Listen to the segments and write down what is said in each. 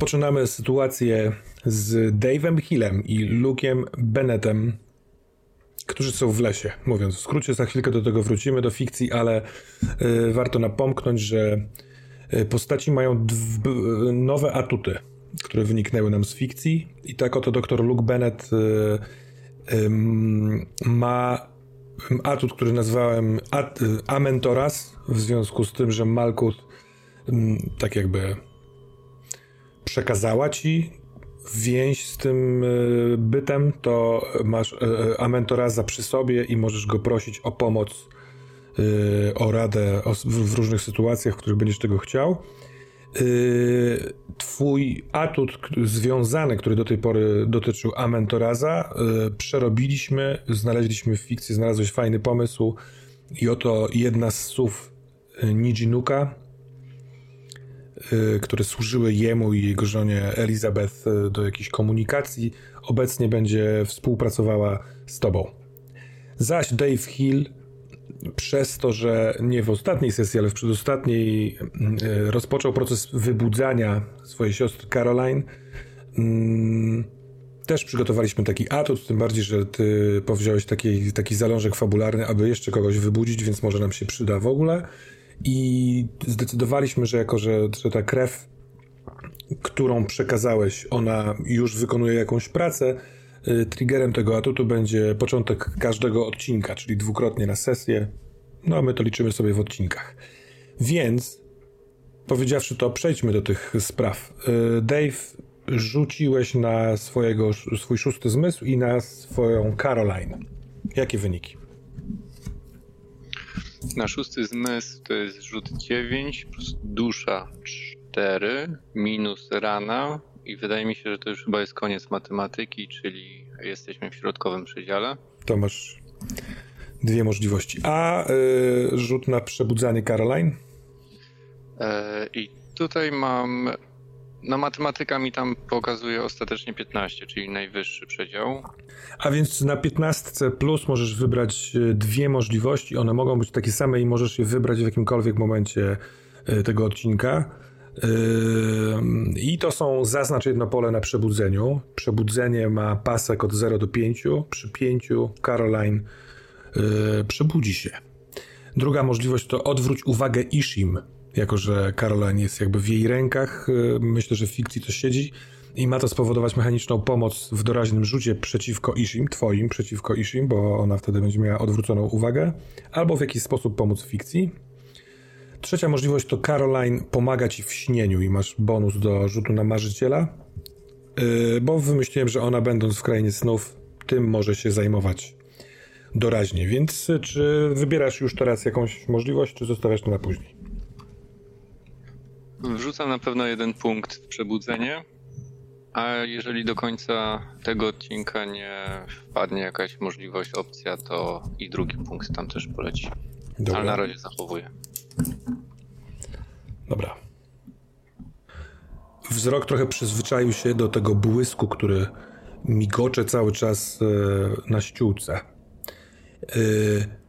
Rozpoczynamy sytuację z Dave'em Hillem i Luke'em Bennettem, którzy są w lesie. Mówiąc w skrócie, za chwilkę do tego wrócimy, do fikcji, ale y, warto napomknąć, że y, postaci mają y, nowe atuty, które wyniknęły nam z fikcji. I tak oto doktor Luke Bennett y, ym, ma atut, który nazwałem at, y, Amentoras, w związku z tym, że Malkuth tak jakby przekazała ci więź z tym y, bytem, to masz y, Amentoraza przy sobie i możesz go prosić o pomoc, o radę w, różnych sytuacjach, w których będziesz tego chciał. Twój atut związany, który do tej pory dotyczył Amentoraza, przerobiliśmy, znaleźliśmy w fikcji, znalazłeś fajny pomysł i oto jedna z słów Nijinuka, które służyły jemu i jego żonie Elizabeth y, do jakiejś komunikacji, obecnie będzie współpracowała z tobą. Zaś Dave Hill, przez to, że nie w ostatniej sesji, ale w przedostatniej y, rozpoczął proces wybudzania swojej siostry Caroline, mm, też przygotowaliśmy taki atut, tym bardziej, że ty powziąłeś taki, taki zalążek fabularny, aby jeszcze kogoś wybudzić, więc może nam się przyda w ogóle. I zdecydowaliśmy, że jako, że, że ta krew, którą przekazałeś, ona już wykonuje jakąś pracę, y, triggerem tego atutu będzie początek każdego odcinka, czyli dwukrotnie na sesję. No my to liczymy sobie w odcinkach. Więc, powiedziawszy to, przejdźmy do tych spraw. Y, Dave, rzuciłeś na swojego, swój szósty zmysł i na swoją Caroline. Jakie wyniki? Na szósty zmysł to jest rzut 9 plus dusza 4 minus rana i wydaje mi się, że to już chyba jest koniec matematyki, czyli jesteśmy w środkowym przedziale. To masz dwie możliwości. A y, rzut na przebudzanie Caroline? E, I tutaj mam. No, matematyka mi tam pokazuje ostatecznie 15, czyli najwyższy przedział. A więc na 15 plus możesz wybrać y, dwie możliwości. One mogą być takie same i możesz je wybrać w jakimkolwiek momencie y, tego odcinka. Yy, I to są zaznacz jedno pole na przebudzeniu. Przebudzenie ma pasek od 0 do 5. Przy 5 Caroline yy, przebudzi się. Druga możliwość to odwróć uwagę Ishim, jako że Caroline jest jakby w jej rękach. yy, Myślę, że w fikcji to siedzi i ma to spowodować mechaniczną pomoc w doraźnym rzucie przeciwko Ishim, twoim przeciwko Ishim, bo ona wtedy będzie miała odwróconą uwagę, albo w jakiś sposób pomóc w fikcji. Trzecia możliwość to Caroline pomaga ci w śnieniu i masz bonus do rzutu na marzyciela, yy, bo wymyśliłem, że ona będąc w krainie snów, tym może się zajmować doraźnie. Więc y, czy wybierasz już teraz jakąś możliwość, czy zostawiasz to na później? Wrzucam na pewno jeden punkt w przebudzenie, a jeżeli do końca tego odcinka nie wpadnie jakaś możliwość, opcja, to i drugi punkt tam też poleci. Dobra. Ale na razie zachowuję. Dobra. Wzrok trochę przyzwyczaił się do tego błysku, który migocze cały czas e, na ściółce. E,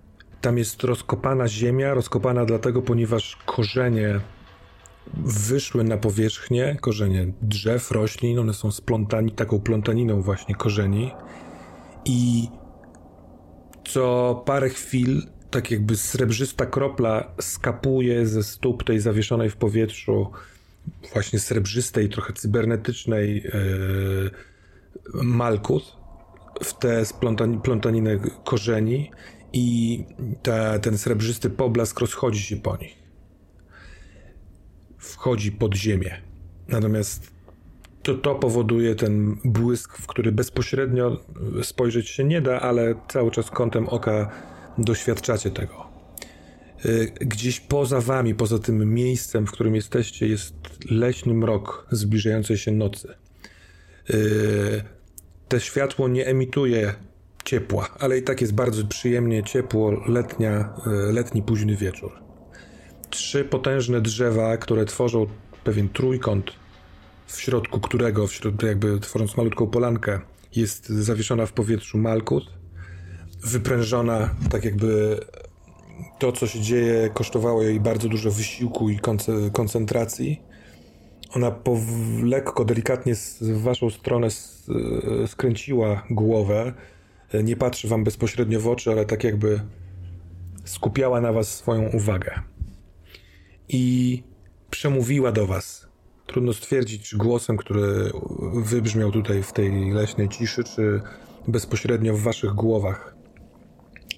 Tam jest rozkopana ziemia, rozkopana dlatego, ponieważ korzenie wyszły na powierzchnię, korzenie drzew, roślin, one są splątani, taką plątaniną właśnie korzeni i co parę chwil tak jakby srebrzysta kropla skapuje ze stóp tej zawieszonej w powietrzu właśnie srebrzystej, trochę cybernetycznej yy, malkut w te splątaninę korzeni i ten srebrzysty poblask rozchodzi się po nich. Wchodzi pod ziemię. Natomiast to, to powoduje ten błysk, w który bezpośrednio spojrzeć się nie da, ale cały czas kątem oka doświadczacie tego. Y, gdzieś poza wami, poza tym miejscem, w którym jesteście, jest leśny mrok zbliżającej się nocy. Y, te światło nie emituje ciepła, ale i tak jest bardzo przyjemnie ciepło, letnia, y, letni późny wieczór. Trzy potężne drzewa, które tworzą pewien trójkąt, w środku którego, w środku jakby tworząc malutką polankę, jest zawieszona w powietrzu Malkut, wyprężona, tak jakby to, co się dzieje, kosztowało jej bardzo dużo wysiłku i koncentracji. Ona po, lekko, delikatnie w waszą stronę skręciła głowę. Nie patrzy wam bezpośrednio w oczy, ale tak jakby skupiała na was swoją uwagę. I przemówiła do was. Trudno stwierdzić, czy głosem, który wybrzmiał tutaj w tej leśnej ciszy, czy bezpośrednio w waszych głowach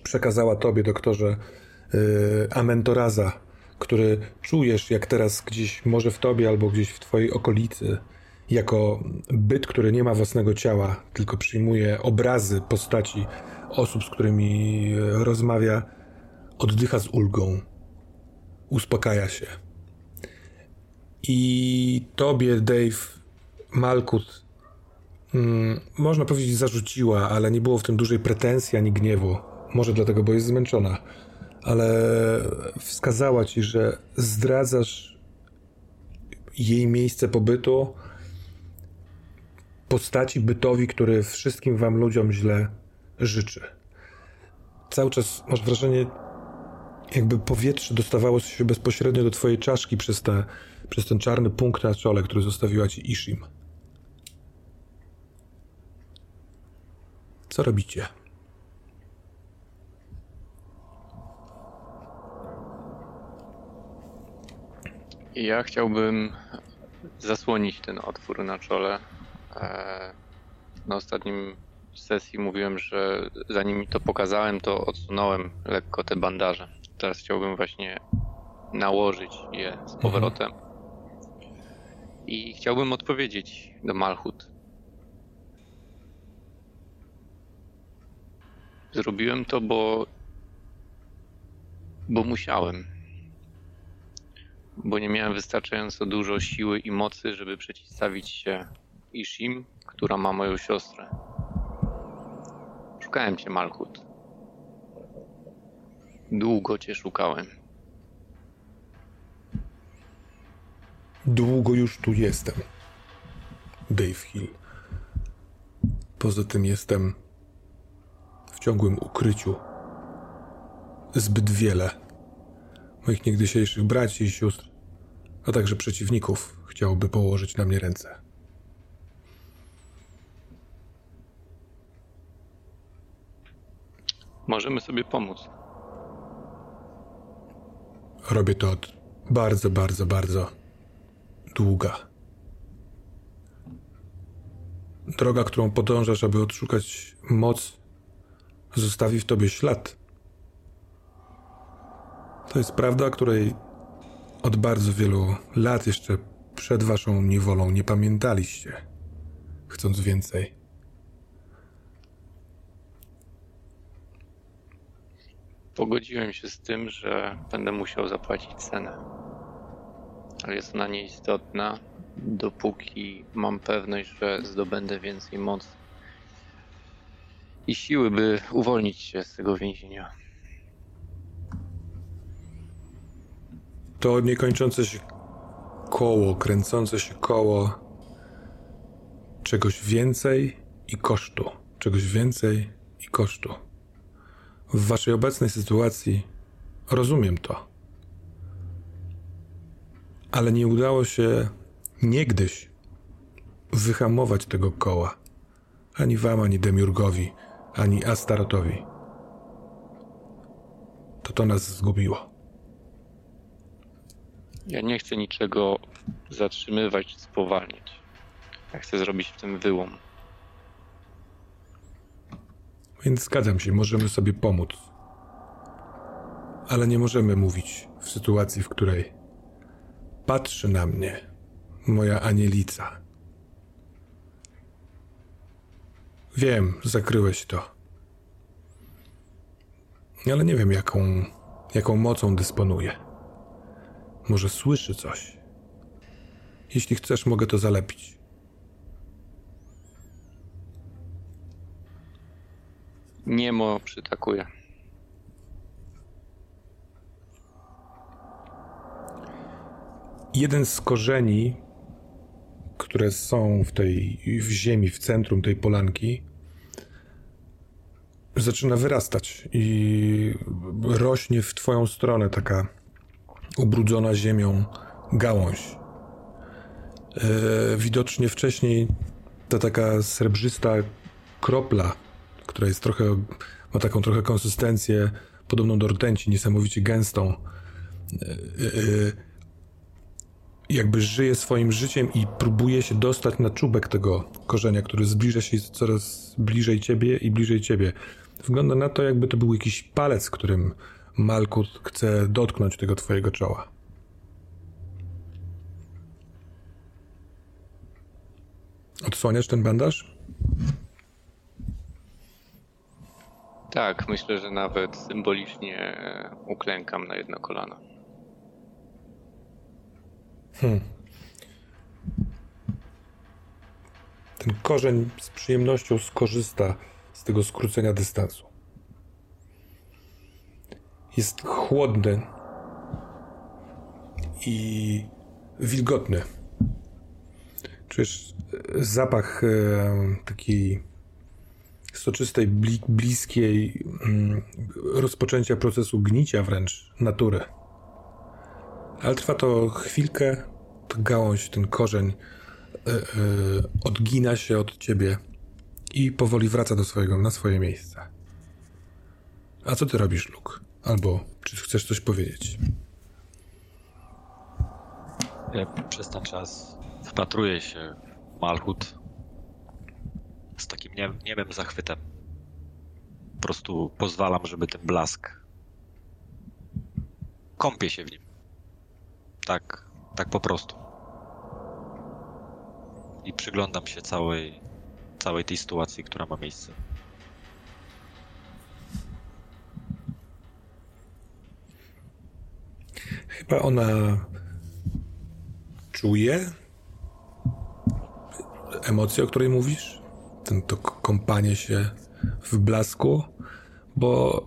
przekazała tobie, doktorze, yy, Amentoraza, który czujesz, jak teraz gdzieś, może w tobie albo gdzieś w twojej okolicy, jako byt, który nie ma własnego ciała, tylko przyjmuje obrazy postaci osób, z którymi rozmawia, oddycha z ulgą, uspokaja się. I tobie, Dave, Malkut, mm, można powiedzieć, zarzuciła, ale nie było w tym dużej pretensji ani gniewu. Może dlatego, bo jest zmęczona. Ale wskazała ci, że zdradzasz jej miejsce pobytu postaci bytowi, który wszystkim wam ludziom źle życzy. Cały czas masz wrażenie, jakby powietrze dostawało się bezpośrednio do twojej czaszki przez, te, przez ten czarny punkt na czole, który zostawiła ci Ishim. Co robicie? Ja chciałbym zasłonić ten otwór na czole. E, na ostatnim sesji mówiłem, że zanim mi to pokazałem, to odsunąłem lekko te bandaże. Teraz chciałbym właśnie nałożyć je z powrotem. Mhm. I chciałbym odpowiedzieć do Malchut. Zrobiłem to, bo. bo musiałem bo nie miałem wystarczająco dużo siły i mocy, żeby przeciwstawić się Ishim, która ma moją siostrę. Szukałem cię, Malkut. Długo cię szukałem. Długo już tu jestem. Dave Hill. Poza tym jestem w ciągłym ukryciu. Zbyt wiele moich niegdysiejszych braci i sióstr, a także przeciwników chciałoby położyć na mnie ręce. Możemy sobie pomóc. Robię to od bardzo, bardzo, bardzo długa. Droga, którą podążasz, aby odszukać moc, zostawi w tobie ślad. To jest prawda, której od bardzo wielu lat jeszcze przed waszą niewolą nie pamiętaliście, chcąc więcej. Pogodziłem się z tym, że będę musiał zapłacić cenę. Ale jest ona nieistotna, dopóki mam pewność, że zdobędę więcej mocy i siły, by uwolnić się z tego więzienia. to niekończące się koło, kręcące się koło czegoś więcej i kosztu. Czegoś więcej i kosztu. W waszej obecnej sytuacji rozumiem to. Ale nie udało się niegdyś wyhamować tego koła. Ani wam, ani Demiurgowi, ani Astarotowi. To to nas zgubiło. Ja nie chcę niczego zatrzymywać, spowalniać. Ja chcę zrobić w tym wyłom. Więc zgadzam się, możemy sobie pomóc. Ale nie możemy mówić w sytuacji, w której patrzy na mnie moja anielica. Wiem, zakryłeś to. Ale nie wiem, jaką, jaką mocą dysponuje. Może słyszy coś. Jeśli chcesz, mogę to zalepić. Niemo przytakuje. Jeden z korzeni, które są w tej w ziemi, w centrum tej polanki, zaczyna wyrastać i rośnie w twoją stronę taka ubrudzona ziemią gałąź. E, widocznie wcześniej ta taka srebrzysta kropla, która jest trochę, ma taką trochę konsystencję podobną do rtęci, niesamowicie gęstą, e, e, jakby żyje swoim życiem i próbuje się dostać na czubek tego korzenia, który zbliża się coraz bliżej ciebie i bliżej ciebie. Wygląda na to, jakby to był jakiś palec, którym Malkut chce dotknąć tego twojego czoła. Odsłaniasz ten bandaż? Tak, myślę, że nawet symbolicznie uklękam na jedno kolano. Hmm. Ten korzeń z przyjemnością skorzysta z tego skrócenia dystansu. Jest chłodny i wilgotny. Czujesz zapach e, takiej soczystej, bliskiej mm, rozpoczęcia procesu gnicia wręcz natury. Ale trwa to chwilkę, ta gałąź, ten korzeń yy, yy, odgina się od ciebie i powoli wraca do swojego, na swoje miejsce. A co ty robisz, Luke? Albo czy chcesz coś powiedzieć? Ja przez ten czas wpatruję się w Malchut z takim nie, niemym zachwytem. Po prostu pozwalam, żeby ten blask kąpie się w nim. Tak, tak po prostu. I przyglądam się całej, całej tej sytuacji, która ma miejsce. Chyba ona czuje emocję, o której mówisz? Ten to kąpanie się w blasku, bo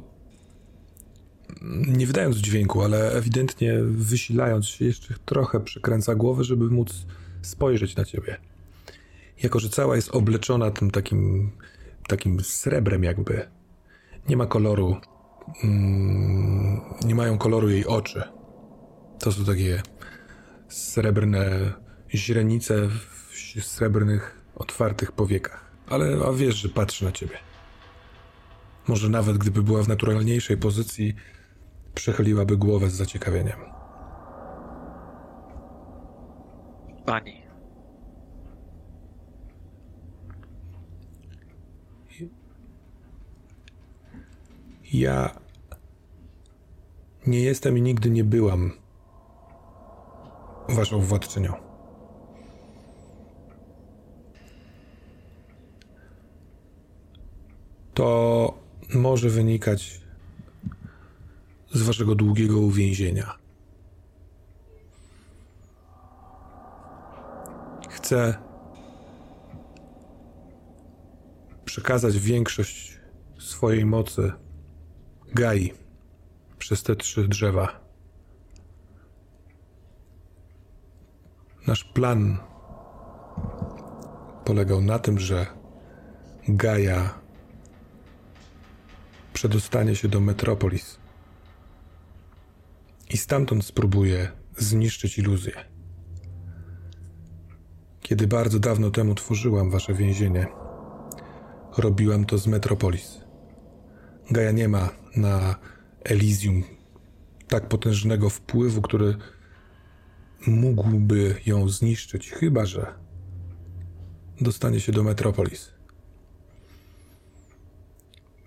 nie wydając dźwięku, ale ewidentnie wysilając się jeszcze trochę przekręca głowę, żeby móc spojrzeć na ciebie. Jako, że cała jest obleczona tym takim, takim srebrem jakby. Nie ma koloru. Mm, nie mają koloru jej oczy. To są takie srebrne źrenice w srebrnych, otwartych powiekach. Ale a wiesz, że patrzy na ciebie. Może nawet gdyby była w naturalniejszej pozycji, Przechyliłaby głowę z zaciekawieniem. Pani. Ja nie jestem i nigdy nie byłam waszą władczynią. To może wynikać z waszego długiego uwięzienia. Chcę przekazać większość swojej mocy Gai przez te trzy drzewa. Nasz plan polegał na tym, że Gaja przedostanie się do Metropolis. I stamtąd spróbuje zniszczyć iluzję. Kiedy bardzo dawno temu tworzyłam wasze więzienie, robiłam to z Metropolis. Gaja nie ma na Elysium tak potężnego wpływu, który mógłby ją zniszczyć, chyba że dostanie się do Metropolis.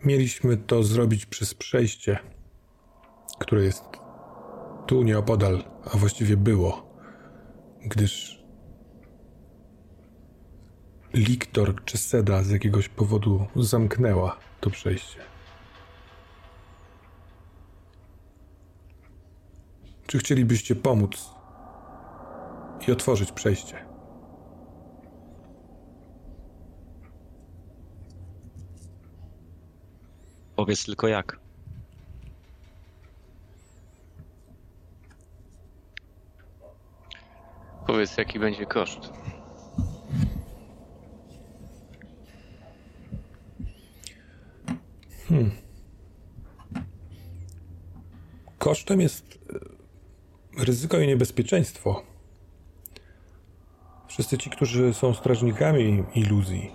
Mieliśmy to zrobić przez przejście, które jest tu nieopodal, a właściwie było, gdyż Liktor czy Seda z jakiegoś powodu zamknęła to przejście. Czy chcielibyście pomóc i otworzyć przejście? Powiedz tylko jak. Powiedz, jaki będzie koszt. Kosztem jest e, ryzyko i niebezpieczeństwo. Wszyscy ci, którzy są strażnikami iluzji,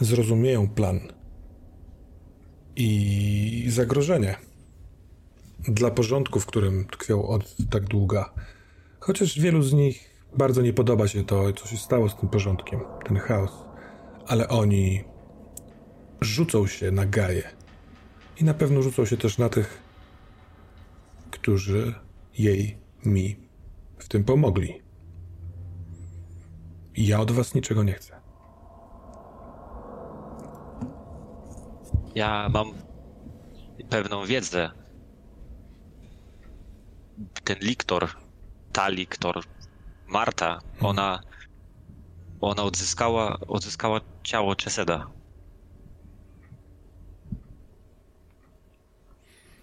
zrozumieją plan i zagrożenie dla porządku, w którym tkwią od tak długa. Chociaż wielu z nich bardzo nie podoba się to, co się stało z tym porządkiem, ten chaos. Ale oni rzucą się na Gaję. I na pewno rzucą się też na tych, którzy jej, mi w tym pomogli. Ja od was niczego nie chcę. Ja mam pewną wiedzę. Ten liktor, ta liktor, Marta, ona, ona odzyskała, odzyskała ciało Czeseda.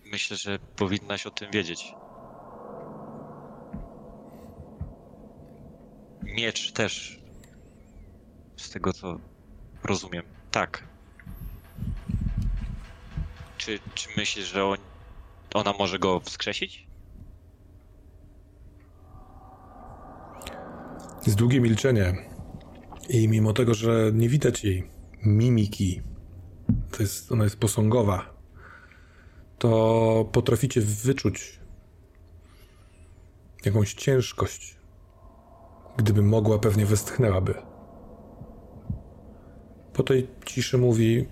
Myślę, że powinnaś o tym wiedzieć. Miecz też. Z tego co rozumiem. Tak. Czy, czy myślisz, że on, ona może go wskrzesić? Jest długie milczenie. I mimo tego, że nie widać jej mimiki, to jest, ona jest posągowa, to potraficie wyczuć jakąś ciężkość. Gdyby mogła, pewnie westchnęłaby. Po tej ciszy mówi: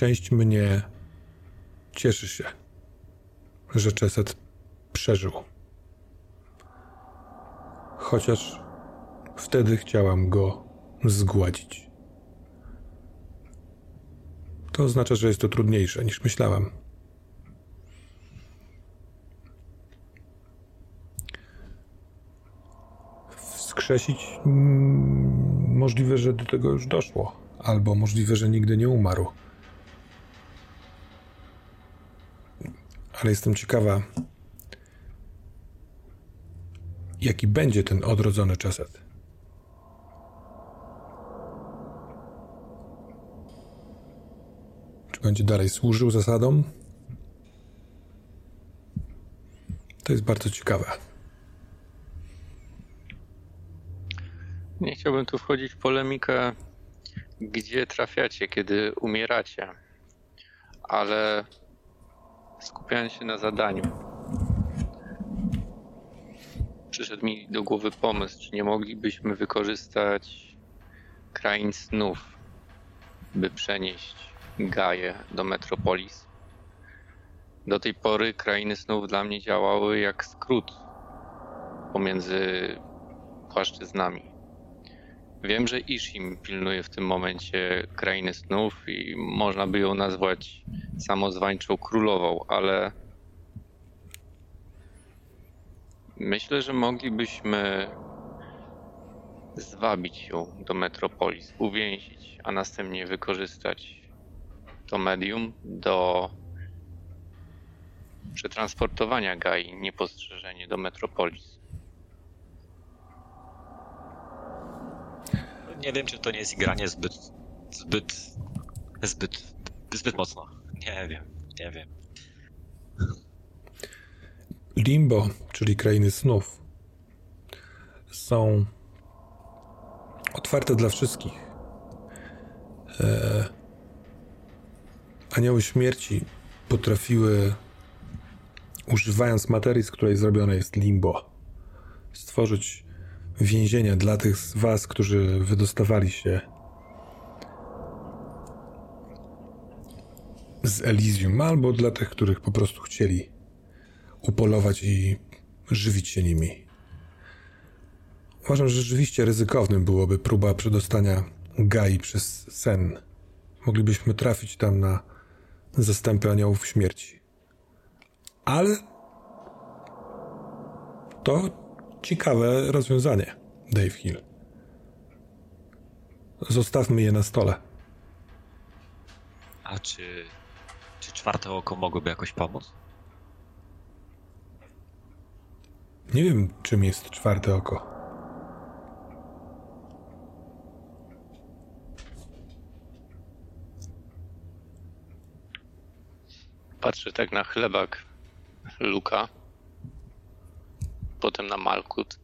Część mnie cieszy się, że Czeset przeżył. Chociaż wtedy chciałam go zgładzić. To oznacza, że jest to trudniejsze niż myślałam. Wskrzesić mm, możliwe, że do tego już doszło, albo możliwe, że nigdy nie umarł. Ale jestem ciekawa, jaki będzie ten odrodzony czeset. Czy będzie dalej służył zasadom? To jest bardzo ciekawe. Nie chciałbym tu wchodzić w polemikę, gdzie trafiacie, kiedy umieracie, ale skupiając się na zadaniu. Przyszedł mi do głowy pomysł, czy nie moglibyśmy wykorzystać krain snów, by przenieść Gaję do Metropolis. Do tej pory krainy snów dla mnie działały jak skrót pomiędzy płaszczyznami. Wiem, że Ishim pilnuje w tym momencie krainy snów i można by ją nazwać samozwańczą królową, ale myślę, że moglibyśmy zwabić ją do Metropolis, uwięzić, a następnie wykorzystać to medium do przetransportowania Gai niepostrzeżenie do Metropolis. Nie wiem, czy to nie jest igranie zbyt, zbyt, zbyt, zbyt mocno. Nie wiem, nie wiem. Limbo, czyli krainy snów, są otwarte dla wszystkich. E, anioły śmierci potrafiły, używając materii, z której zrobione jest limbo, stworzyć więzienia dla tych z was, którzy wydostawali się z Elysium, albo dla tych, których po prostu chcieli upolować i żywić się nimi. Uważam, że rzeczywiście ryzykownym byłoby próba przedostania Gai przez sen. Moglibyśmy trafić tam na zastępy aniołów śmierci. Ale to ciekawe rozwiązanie, Dave Hill. Zostawmy je na stole. A czy, czy czwarte oko mogłoby jakoś pomóc? Nie wiem, czym jest czwarte oko. Patrzę tak na chlebak Luka, potem na Malkut.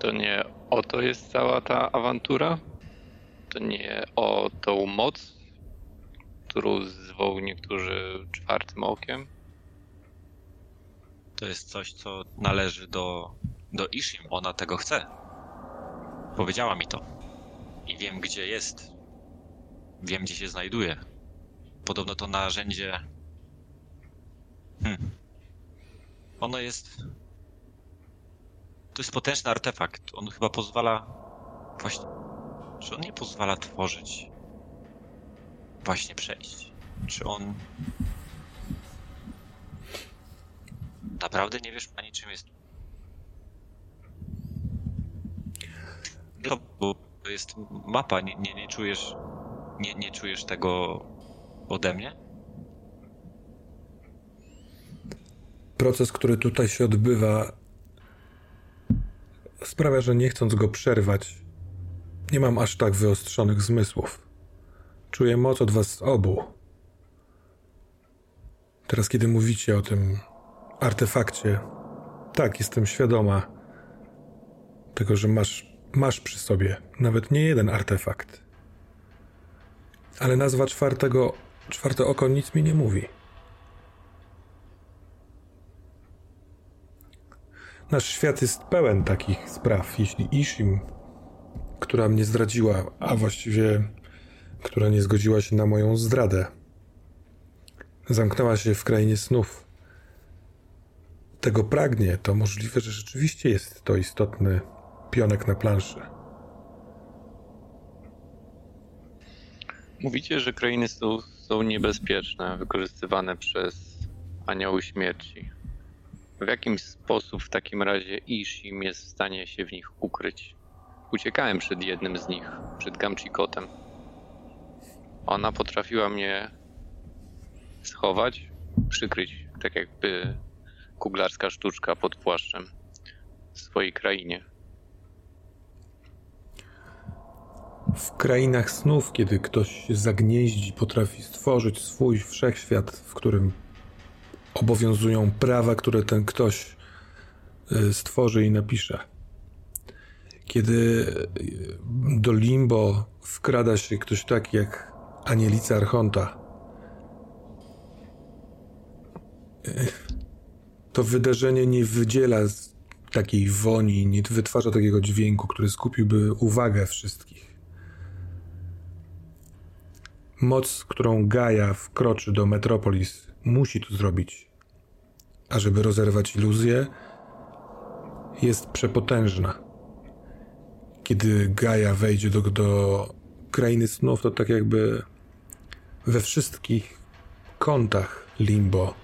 To nie o to jest cała ta awantura? To nie o tą moc, którą zwoł niektórzy czwartym okiem? To jest coś, co należy do, do Ishim. Ona tego chce. Powiedziała mi to. I wiem, gdzie jest. Wiem, gdzie się znajduje. Podobno to narzędzie. Hmm. Ono jest. To jest potężny artefakt. On chyba pozwala. Właśnie. Czy on nie pozwala tworzyć? Właśnie przejść. Czy on. Naprawdę nie wiesz ani czym jest. No, bo to jest mapa, nie, nie, nie czujesz. Nie, nie czujesz tego ode mnie? Proces, który tutaj się odbywa, sprawia, że nie chcąc go przerwać, nie mam aż tak wyostrzonych zmysłów. Czuję moc od was obu. Teraz, kiedy mówicie o tym artefakcie, tak, jestem świadoma tego, że masz, masz przy sobie nawet nie jeden artefakt. Ale nazwa czwartego Czwarte oko nic mi nie mówi. Nasz świat jest pełen takich spraw. Jeśli Ishim, która mnie zdradziła, a właściwie która nie zgodziła się na moją zdradę, zamknęła się w krainie snów, tego pragnie, to możliwe, że rzeczywiście jest to istotny pionek na planszy. Mówicie, że krainy są, są niebezpieczne, wykorzystywane przez anioły śmierci. W jakim sposób w takim razie Ishim jest w stanie się w nich ukryć? Uciekałem przed jednym z nich, przed Gamchikotem. Ona potrafiła mnie schować, przykryć, tak jakby kuglarska sztuczka pod płaszczem w swojej krainie. W krainach snów, kiedy ktoś się zagnieździ, potrafi stworzyć swój wszechświat, w którym obowiązują prawa, które ten ktoś y, stworzy i napisze. Kiedy y, do limbo wkrada się ktoś taki jak Anielica Archonta, y, to wydarzenie nie wydziela takiej woni, nie wytwarza takiego dźwięku, który skupiłby uwagę wszystkich. Moc, którą Gaia wkroczy do Metropolis, musi to zrobić. A żeby rozerwać iluzję, jest przepotężna. Kiedy Gaia wejdzie do, do krainy snów, to tak jakby we wszystkich kątach limbo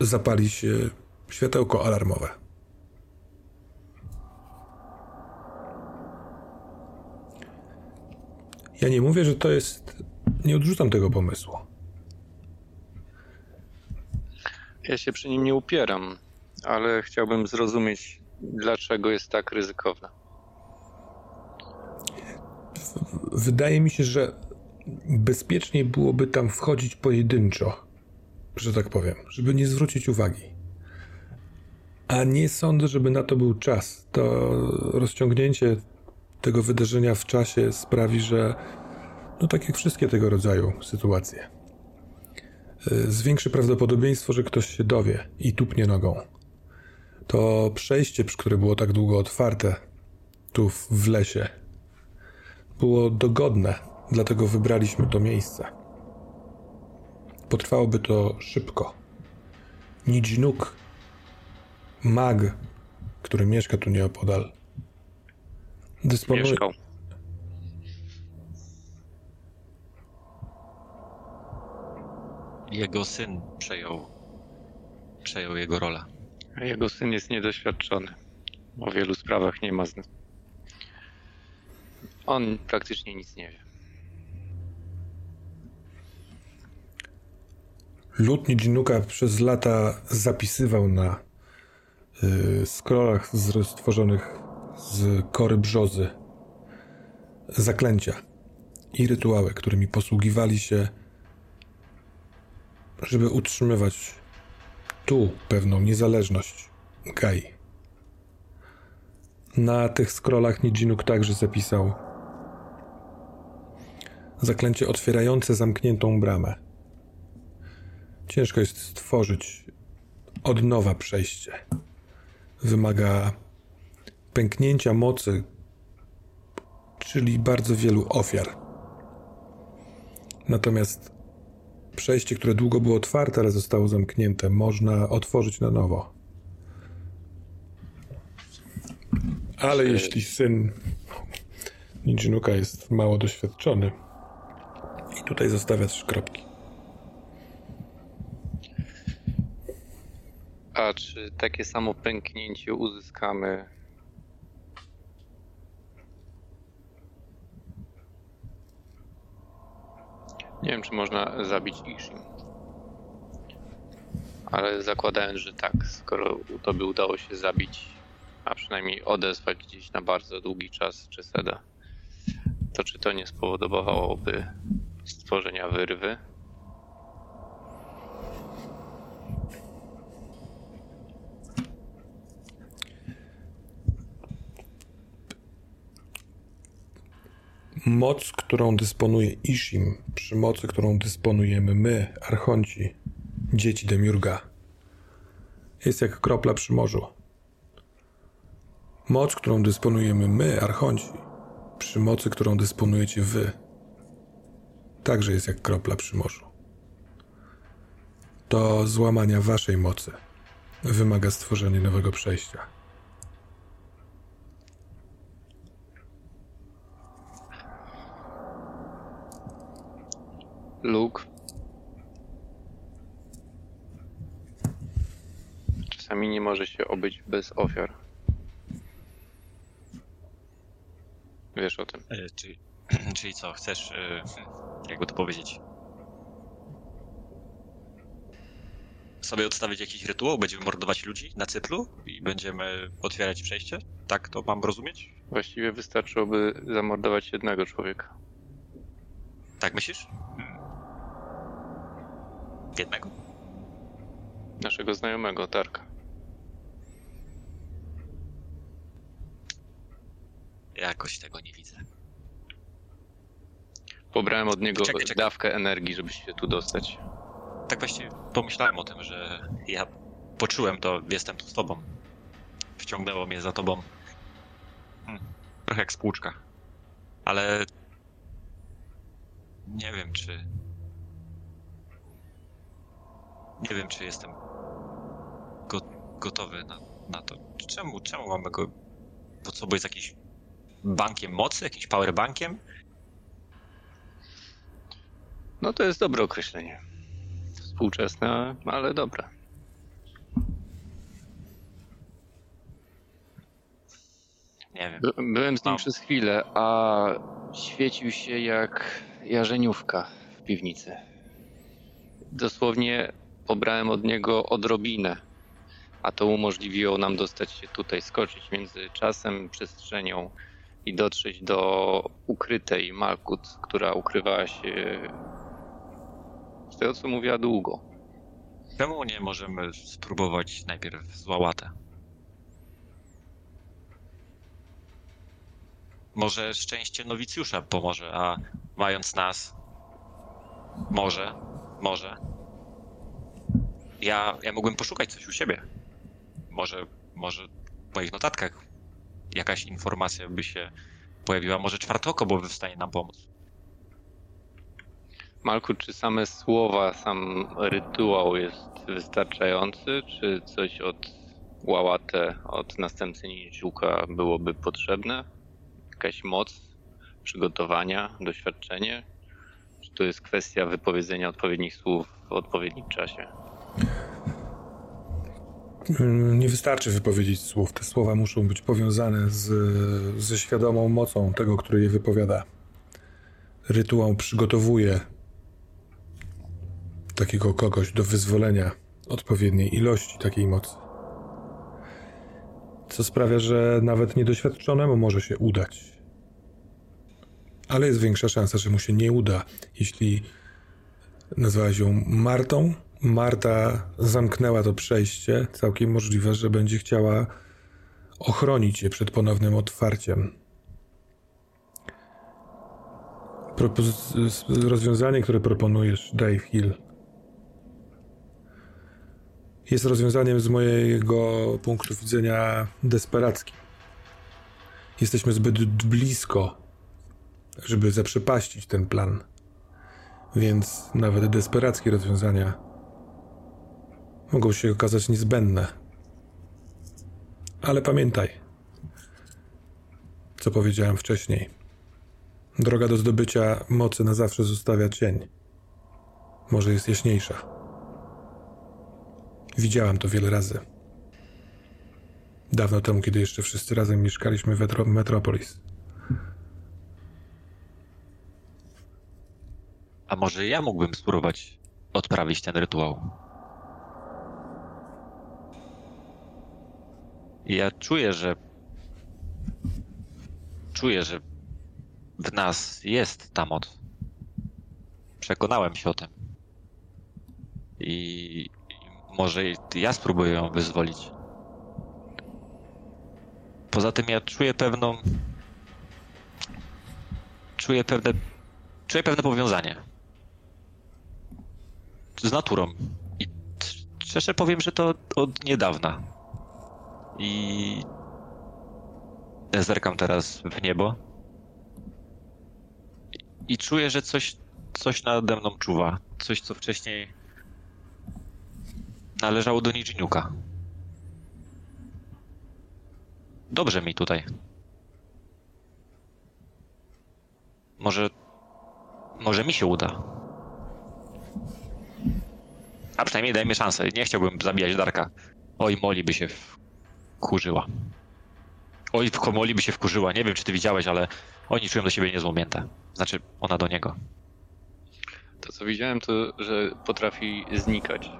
zapali się światełko alarmowe. Ja nie mówię, że to jest nie odrzucam tego pomysłu. Ja się przy nim nie upieram, ale chciałbym zrozumieć, dlaczego jest tak ryzykowne. Wydaje mi się, że bezpieczniej byłoby tam wchodzić pojedynczo, że tak powiem, żeby nie zwrócić uwagi. A nie sądzę, żeby na to był czas. To rozciągnięcie tego wydarzenia w czasie sprawi, że, no tak jak wszystkie tego rodzaju sytuacje, zwiększy prawdopodobieństwo, że ktoś się dowie i tupnie nogą. To przejście, które było tak długo otwarte, tu w lesie, było dogodne, dlatego wybraliśmy to miejsce. Potrwałoby to szybko. Nidzinuk, mag, który mieszka tu nieopodal, dysponuje... Mieszkał. Jego syn przejął, przejął jego rolę. Jego syn jest niedoświadczony. O wielu sprawach nie ma. zna- On praktycznie nic nie wie. Lud Nidzinuka przez lata zapisywał na y, scrollach z, stworzonych z kory brzozy zaklęcia i rytuały, którymi posługiwali się, żeby utrzymywać tu pewną niezależność Gai. Na tych scrollach Nidzinuk także zapisał zaklęcie otwierające zamkniętą bramę. Ciężko jest stworzyć od nowa przejście. Wymaga pęknięcia mocy, czyli bardzo wielu ofiar. Natomiast przejście, które długo było otwarte, ale zostało zamknięte, można otworzyć na nowo. Ale jeśli syn Ninjinuka jest mało doświadczony, i tutaj zostawia trzy kropki. A czy takie samo pęknięcie uzyskamy? Nie wiem, czy można zabić Ishim. Ale zakładając, że tak, skoro to by udało się zabić, a przynajmniej odezwać gdzieś na bardzo długi czas Czeseda, to czy to nie spowodowałoby stworzenia wyrwy? Moc, którą dysponuje Ishim, przy mocy, którą dysponujemy my, archonci, dzieci Demiurga, jest jak kropla przy morzu. Moc, którą dysponujemy my, archonci, przy mocy, którą dysponujecie wy, także jest jak kropla przy morzu. Do złamania waszej mocy wymaga stworzenie nowego przejścia. Luke. Czasami nie może się obyć bez ofiar. Wiesz o tym. E, czyli, czyli co, chcesz, e, jakby to powiedzieć, sobie odstawić jakiś rytuał? Będziemy mordować ludzi na cyplu i będziemy otwierać przejście? Tak to mam rozumieć? Właściwie wystarczyłoby zamordować jednego człowieka. Tak myślisz? Jednego? Naszego znajomego, Tarka. Jakoś tego nie widzę. Pobrałem od niego Czekaj, czekaj. dawkę energii, żeby się tu dostać. Tak właśnie pomyślałem o tym, że ja poczułem to, jestem tu z tobą. Wciągnęło mnie za tobą. Hmm, trochę jak spłuczka. Ale nie wiem, czy. Nie wiem, czy jestem go, gotowy na, na to. Czemu, czemu mamy go pod sobą jest jakiś bankiem mocy, jakimś powerbankiem? No to jest dobre określenie. Współczesne, ale dobre. Nie wiem. By- Byłem z nim przez chwilę, a świecił się jak jarzeniówka w piwnicy. Dosłownie pobrałem od niego odrobinę, a to umożliwiło nam dostać się tutaj, skoczyć między czasem, przestrzenią i dotrzeć do ukrytej Malkut, która ukrywała się z tego co mówiła długo. Czemu nie możemy spróbować najpierw z Łałatę? Może szczęście nowicjusza pomoże, a mając nas, może, może. Ja, ja mógłbym poszukać coś u siebie. Może, może w moich notatkach jakaś informacja by się pojawiła. Może czwarte oko byłoby w stanie nam pomóc. Malku, czy same słowa, sam rytuał jest wystarczający, czy coś od Łałatę, od następcy Niziuka byłoby potrzebne? Jakaś moc, przygotowania, doświadczenie? Czy to jest kwestia wypowiedzenia odpowiednich słów w odpowiednim czasie? Mm, nie wystarczy wypowiedzieć słów. Te słowa muszą być powiązane z, ze świadomą mocą tego, który je wypowiada. Rytuał przygotowuje takiego kogoś do wyzwolenia odpowiedniej ilości takiej mocy. Co sprawia, że nawet niedoświadczonemu może się udać. Ale jest większa szansa, że mu się nie uda. Jeśli nazwałeś ją Martą, Marta zamknęła to przejście, całkiem możliwe, że będzie chciała ochronić je przed ponownym otwarciem. Propozy- rozwiązanie, które proponujesz, Dave Hill, jest rozwiązaniem z mojego punktu widzenia desperackim. Jesteśmy zbyt blisko, żeby zaprzepaścić ten plan. Więc nawet desperackie rozwiązania mogą się okazać niezbędne. Ale pamiętaj, co powiedziałem wcześniej. Droga do zdobycia mocy na zawsze zostawia cień. Może jest jaśniejsza. Widziałam to wiele razy. Dawno temu, kiedy jeszcze wszyscy razem mieszkaliśmy w Metropolis. A może ja mógłbym spróbować odprawić ten rytuał? Ja czuję, że. Czuję, że w nas jest ta moc. Przekonałem się o tym. I może ja spróbuję ją wyzwolić. Poza tym ja czuję pewną. Czuję pewne. Czuję pewne powiązanie. Z naturą. I szczerze powiem, że to od niedawna. I. Zerkam teraz w niebo. I czuję, że coś, coś nade mną czuwa. Coś, co wcześniej należało do Nijinuka. Dobrze mi tutaj. Może. Może mi się uda. A przynajmniej dajmy szansę. Nie chciałbym zabijać Darka. Oj, Moli by się wkurzyła. Oj, Moli by się wkurzyła. Nie wiem, czy ty widziałeś, ale oni czują do siebie niezłą miętę. Znaczy, ona do niego. To, co widziałem, to, że potrafi znikać.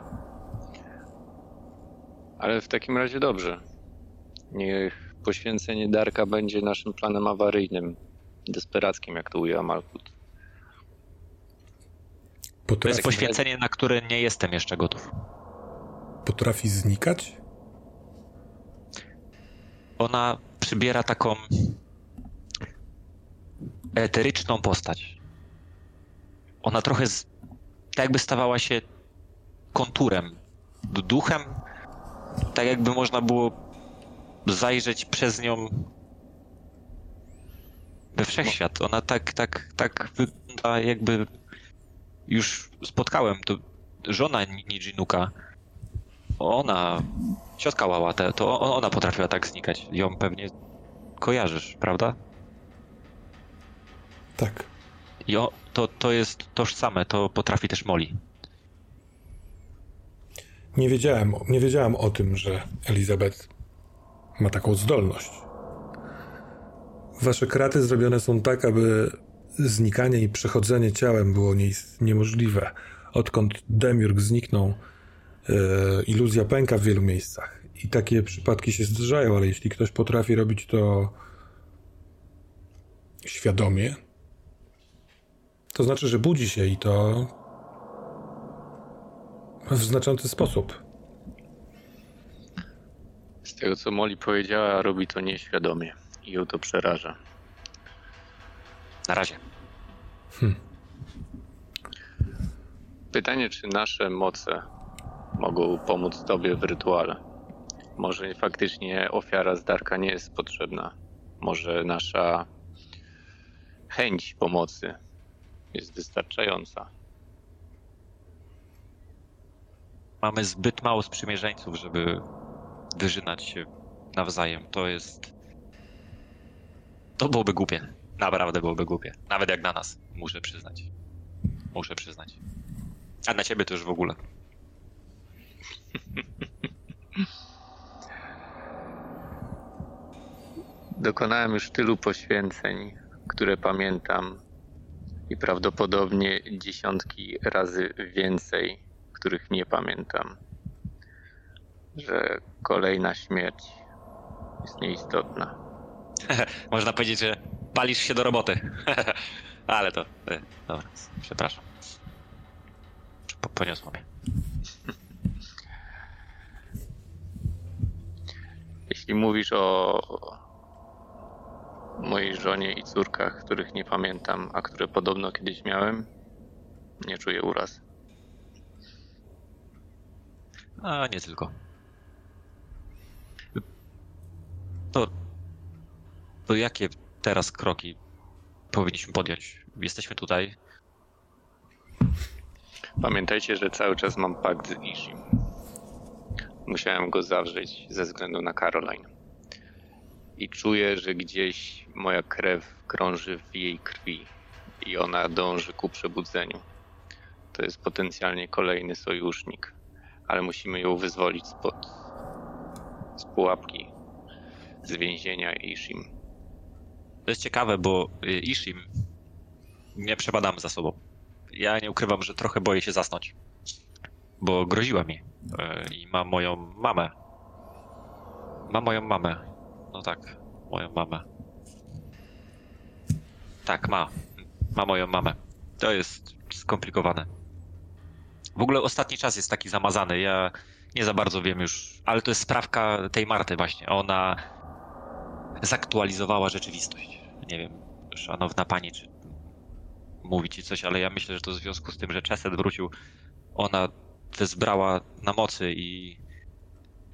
Ale w takim razie dobrze. Niech poświęcenie Darka będzie naszym planem awaryjnym, desperackim, jak to ujęła Malkut. Potrafi... To jest poświęcenie, na które nie jestem jeszcze gotów. Potrafi znikać? Ona przybiera taką eteryczną postać. Ona trochę z... tak jakby stawała się konturem, duchem, tak jakby można było zajrzeć przez nią we wszechświat. Ona tak, tak, tak wygląda jakby już spotkałem to żona Nijinuka. Ona, ciotka Łałatę, to ona potrafiła tak znikać. Ją pewnie kojarzysz, prawda? Tak. I o, to, to jest tożsame, to potrafi też Moli. Nie wiedziałem, nie wiedziałem o tym, że Elizabeth ma taką zdolność. Wasze kraty zrobione są tak, aby znikanie i przechodzenie ciałem było nie, niemożliwe. Odkąd Demiurg zniknął, iluzja pęka w wielu miejscach. I takie przypadki się zdarzają, ale jeśli ktoś potrafi robić to świadomie, to znaczy, że budzi się i to w znaczący sposób. Z tego, co Molly powiedziała, robi to nieświadomie i ją to przeraża. Na razie. Hm. Pytanie, czy nasze moce mogą pomóc tobie w rytuale? Może faktycznie ofiara z Darka nie jest potrzebna. Może nasza chęć pomocy jest wystarczająca. Mamy zbyt mało sprzymierzeńców, żeby wyżynać się nawzajem. To jest. To byłoby głupie. Naprawdę byłoby głupie. Nawet jak na nas, muszę przyznać. Muszę przyznać. A na ciebie to już w ogóle. Dokonałem już tylu poświęceń, które pamiętam, i prawdopodobnie dziesiątki razy więcej, których nie pamiętam, że kolejna śmierć jest nieistotna. Można powiedzieć, że palisz się do roboty. Ale to. e, Dobra, przepraszam. Po- Poniosło mnie. Jeśli mówisz o mojej żonie i córkach, których nie pamiętam, a które podobno kiedyś miałem, nie czuję uraz. A nie tylko. To. To jakie teraz kroki powinniśmy podjąć? Jesteśmy tutaj. Pamiętajcie, że cały czas mam pakt z Ishim. Musiałem go zawrzeć ze względu na Caroline. I czuję, że gdzieś moja krew krąży w jej krwi i ona dąży ku przebudzeniu. To jest potencjalnie kolejny sojusznik, ale musimy ją wyzwolić spod z pułapki, z więzienia Ishim. To jest ciekawe, bo y, Ishim nie przebadamy za sobą. Ja nie ukrywam, że trochę boję się zasnąć. Bo groziła mi. y, I ma moją mamę. Ma moją mamę. No tak, moją mamę. Tak, ma. Ma moją mamę. To jest skomplikowane. W ogóle ostatni czas jest taki zamazany. Ja nie za bardzo wiem już, ale to jest sprawka tej Marty właśnie. Ona zaktualizowała rzeczywistość. Nie wiem, szanowna pani, czy mówi ci coś, ale ja myślę, że to w związku z tym, że Chesed wrócił, ona wezbrała na mocy i,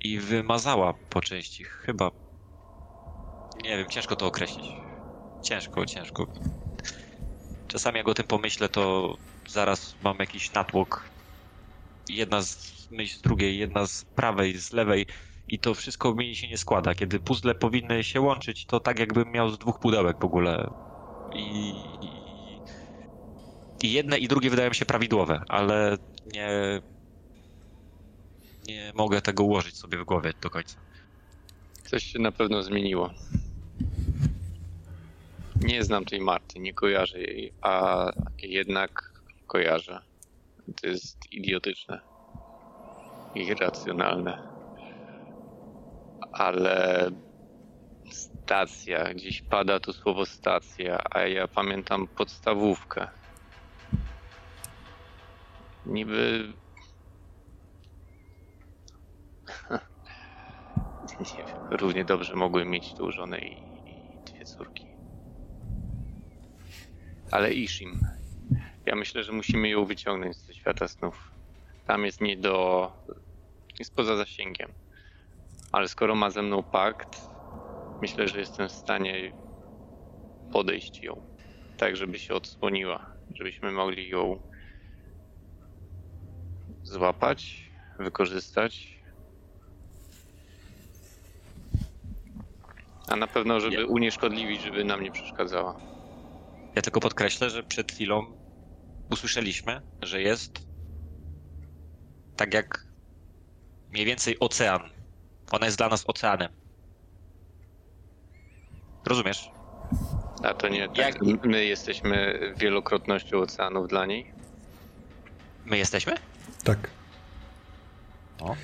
i wymazała po części. Chyba. Nie wiem, ciężko to określić. Ciężko, ciężko. Czasami jak o tym pomyślę, to zaraz mam jakiś natłok. Jedna z myśl z drugiej, jedna z prawej, z lewej i to wszystko mi się nie składa. Kiedy puzzle powinny się łączyć, to tak jakbym miał z dwóch pudełek w ogóle. I, i, i jedne i drugie wydają się prawidłowe, ale nie, nie mogę tego ułożyć sobie w głowie do końca. Coś się na pewno zmieniło. Nie znam tej Marty, nie kojarzę jej, a jednak kojarzę. To jest idiotyczne. Irracjonalne. Ale stacja, gdzieś pada to słowo stacja, a ja pamiętam podstawówkę. Niby. Nie wiem, równie dobrze mogłem mieć tu żonę i, i dwie córki. Ale Ishim. Ja myślę, że musimy ją wyciągnąć ze świata snów. Tam jest nie do. jest poza zasięgiem. Ale skoro ma ze mną pakt, myślę, że jestem w stanie podejść ją. Tak, żeby się odsłoniła. Żebyśmy mogli ją złapać, wykorzystać. A na pewno, żeby Ja- unieszkodliwić, żeby nam nie przeszkadzała. Ja tylko podkreślę, że przed chwilą usłyszeliśmy, że jest tak jak mniej więcej ocean. Ona jest dla nas oceanem. Rozumiesz? A to nie tak, Jak- my jesteśmy wielokrotnością oceanów dla niej? My jesteśmy? Tak. O.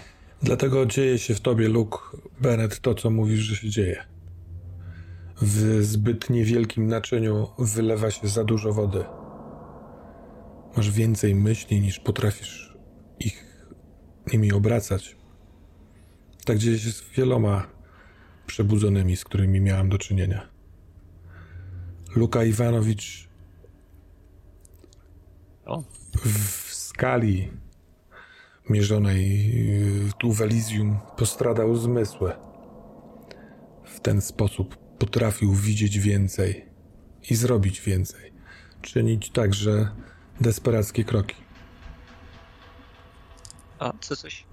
Dlatego dzieje się w tobie, Luke Bennett, to, co mówisz, że się dzieje. W zbyt niewielkim naczyniu wylewa się za dużo wody. Masz więcej myśli niż potrafisz ich nimi obracać. Tak gdzieś jest z wieloma przebudzonymi, z którymi miałem do czynienia. Luka Iwanowicz w skali mierzonej y, tu w Elysium postradał zmysły. W ten sposób potrafił widzieć więcej i zrobić więcej. Czynić także desperackie kroki. A co coś?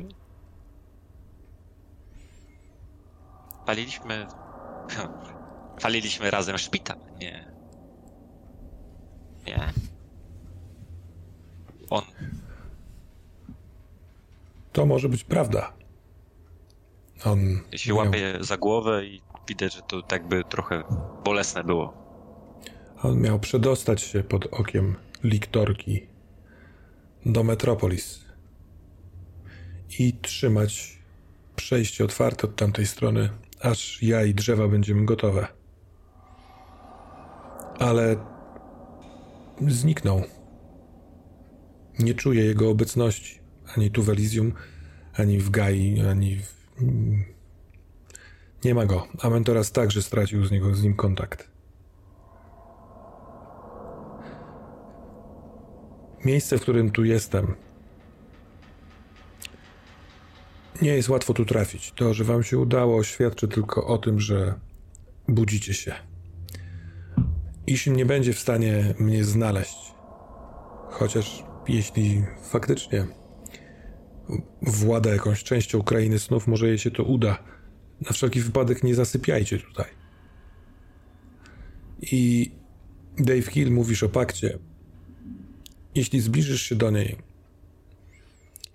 Paliliśmy. Paliliśmy razem szpital. Nie. Nie. On. To może być prawda. On się miał, łapie za głowę i widać, że to tak by trochę bolesne było. on miał przedostać się pod okiem liktorki do Metropolis i trzymać przejście otwarte od tamtej strony, aż ja i drzewa będziemy gotowe. Ale zniknął. Nie czuję jego obecności ani tu w Elysium, ani w Gai, ani w... Nie ma go. Amentoras także stracił z, niego, z nim kontakt. Miejsce, w którym tu jestem, nie jest łatwo tu trafić. To, że wam się udało, świadczy tylko o tym, że budzicie się. Isin nie będzie w stanie mnie znaleźć. Chociaż jeśli faktycznie włada jakąś częścią krainy snów, może jej się to uda. Na wszelki wypadek nie zasypiajcie tutaj. I Dave Hill mówisz o pakcie. Jeśli zbliżysz się do niej,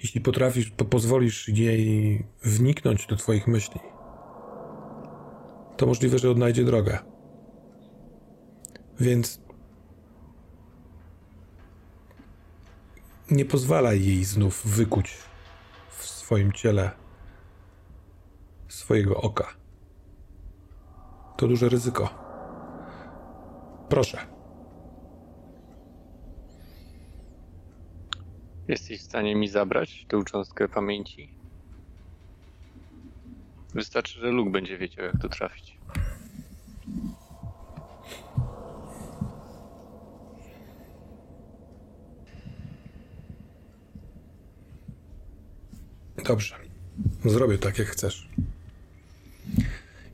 jeśli potrafisz, po pozwolisz jej wniknąć do twoich myśli, to możliwe, że odnajdzie drogę. Więc nie pozwalaj jej znów wykuć w swoim ciele swojego oka. To duże ryzyko. Proszę. Jesteś w stanie mi zabrać tę cząstkę pamięci? Wystarczy, że Luke będzie wiedział, jak tu trafić. Dobrze. Zrobię tak, jak chcesz.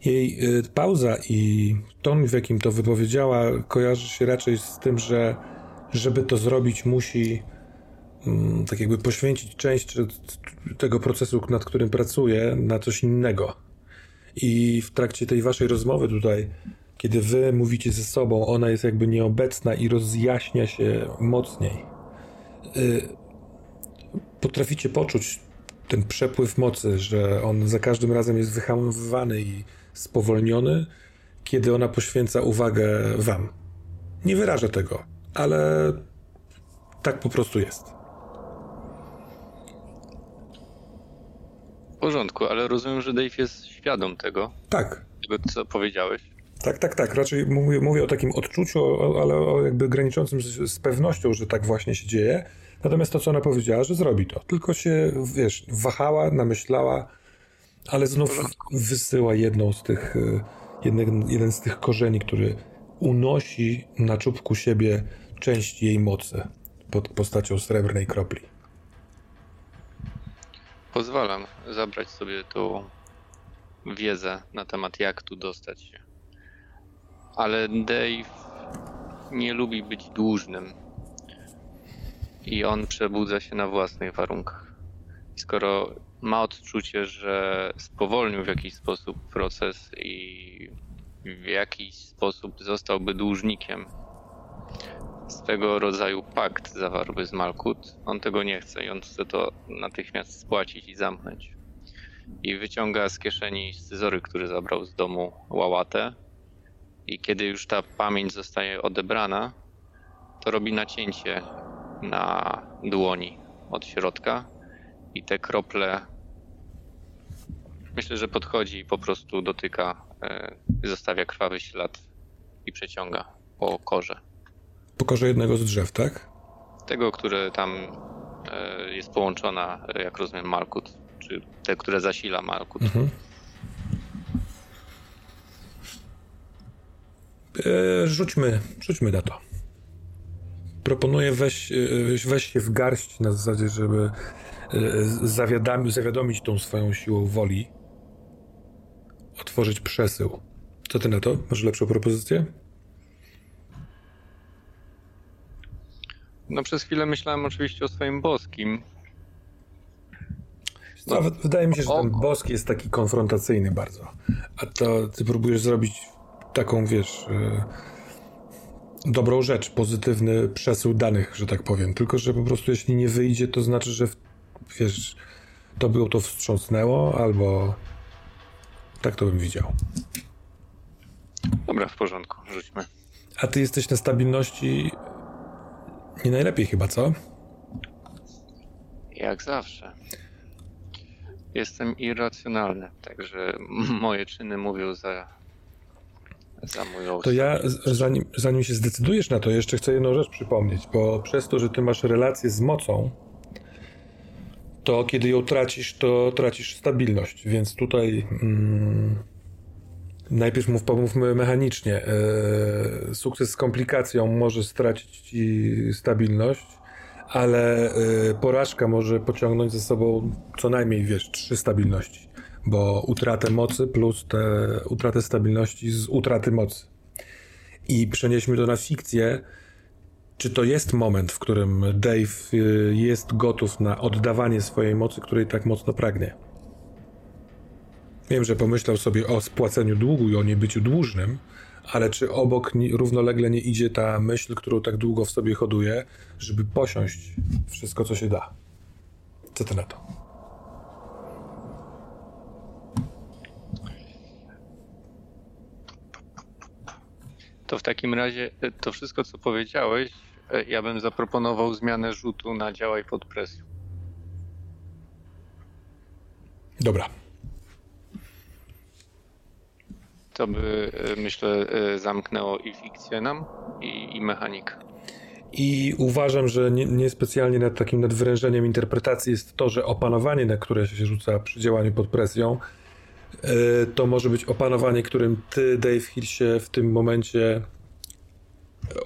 Jej y, pauza i ton, w jakim to wypowiedziała, kojarzy się raczej z tym, że żeby to zrobić, musi mm, tak jakby poświęcić część tego procesu, nad którym pracuje, na coś innego. I w trakcie tej waszej rozmowy tutaj, kiedy wy mówicie ze sobą, ona jest jakby nieobecna i rozjaśnia się mocniej. Y, potraficie poczuć ten przepływ mocy, że on za każdym razem jest wyhamowywany i spowolniony, kiedy ona poświęca uwagę wam. Nie wyrażę tego, ale tak po prostu jest. W porządku, ale rozumiem, że Dave jest świadom tego, Tak, tego co powiedziałeś. tak, tak, tak. Raczej mówię, mówię o takim odczuciu, ale o jakby graniczącym z, z pewnością, że tak właśnie się dzieje. Natomiast to, co ona powiedziała, że zrobi to. Tylko się, wiesz, wahała, namyślała, ale znów wysyła jedną z tych, y, jeden, jeden z tych korzeni, który unosi na czubku siebie część jej mocy pod postacią srebrnej kropli. Pozwalam zabrać sobie tą wiedzę na temat, jak tu dostać się. Ale Dave nie lubi być dłużnym. I on przebudza się na własnych warunkach. Skoro ma odczucie, że spowolnił w jakiś sposób proces i w jakiś sposób zostałby dłużnikiem, swego rodzaju pakt zawarłby z Malkut. On tego nie chce i on chce to natychmiast spłacić i zamknąć. I wyciąga z kieszeni scyzory, który zabrał z domu łałatę. I kiedy już ta pamięć zostaje odebrana, to robi nacięcie na dłoni od środka i te krople Myślę, że podchodzi i po prostu dotyka, e, zostawia krwawy ślad i przeciąga po korze. Po korze jednego z drzew, tak? Tego, które tam e, jest połączona, e, jak rozumiem, Malkut, czy te, które zasila Malkut. Mhm. E, rzućmy, rzućmy na to. Proponuję weź, e, weź się w garść na zasadzie, żeby e, zawiadami, zawiadomić tą swoją siłą woli, otworzyć przesył. Co ty na to? Masz lepszą propozycję? No przez chwilę myślałem oczywiście o swoim boskim. No, wydaje mi się, że ten boski jest taki konfrontacyjny bardzo. A to ty próbujesz zrobić taką, wiesz, yy, dobrą rzecz, pozytywny przesył danych, że tak powiem. Tylko, że po prostu jeśli nie wyjdzie, to znaczy, że wiesz, to by to wstrząsnęło, albo tak to bym widział. Dobra, w porządku, rzućmy. A ty jesteś na stabilności nie najlepiej chyba, co? Jak zawsze. Jestem irracjonalny, także moje czyny mówią za, To ja, zanim, zanim się zdecydujesz na to, jeszcze chcę jedną rzecz przypomnieć, bo przez to, że ty masz relację z mocą, to kiedy ją tracisz, to tracisz stabilność, więc tutaj mm, najpierw mów, pomówmy mechanicznie. E, sukces z komplikacją może stracić ci stabilność, ale e, porażka może pociągnąć ze sobą co najmniej, wiesz, trzy stabilności, bo utratę mocy plus tę utratę stabilności z utraty mocy. I przenieśmy to na fikcję, czy to jest moment, w którym Dave e, jest gotów na oddawanie swojej mocy, której tak mocno pragnie? Wiem, że pomyślał sobie o spłaceniu długu i o niebyciu dłużnym, ale czy obok równolegle nie idzie ta myśl, którą tak długo w sobie hoduje, żeby posiąść wszystko, co się da? Co ty na to? To w takim razie e, to wszystko, co powiedziałeś, e, ja bym zaproponował zmianę rzutu na działaj pod presją. Dobra, to by, e, myślę, zamknęło i fikcję nam, i, i mechanikę. I uważam, że niespecjalnie nie nad takim nadwyrężeniem interpretacji jest to, że opanowanie, na które się rzuca przy działaniu pod presją, to może być opanowanie, którym ty, Dave Hill, się w tym momencie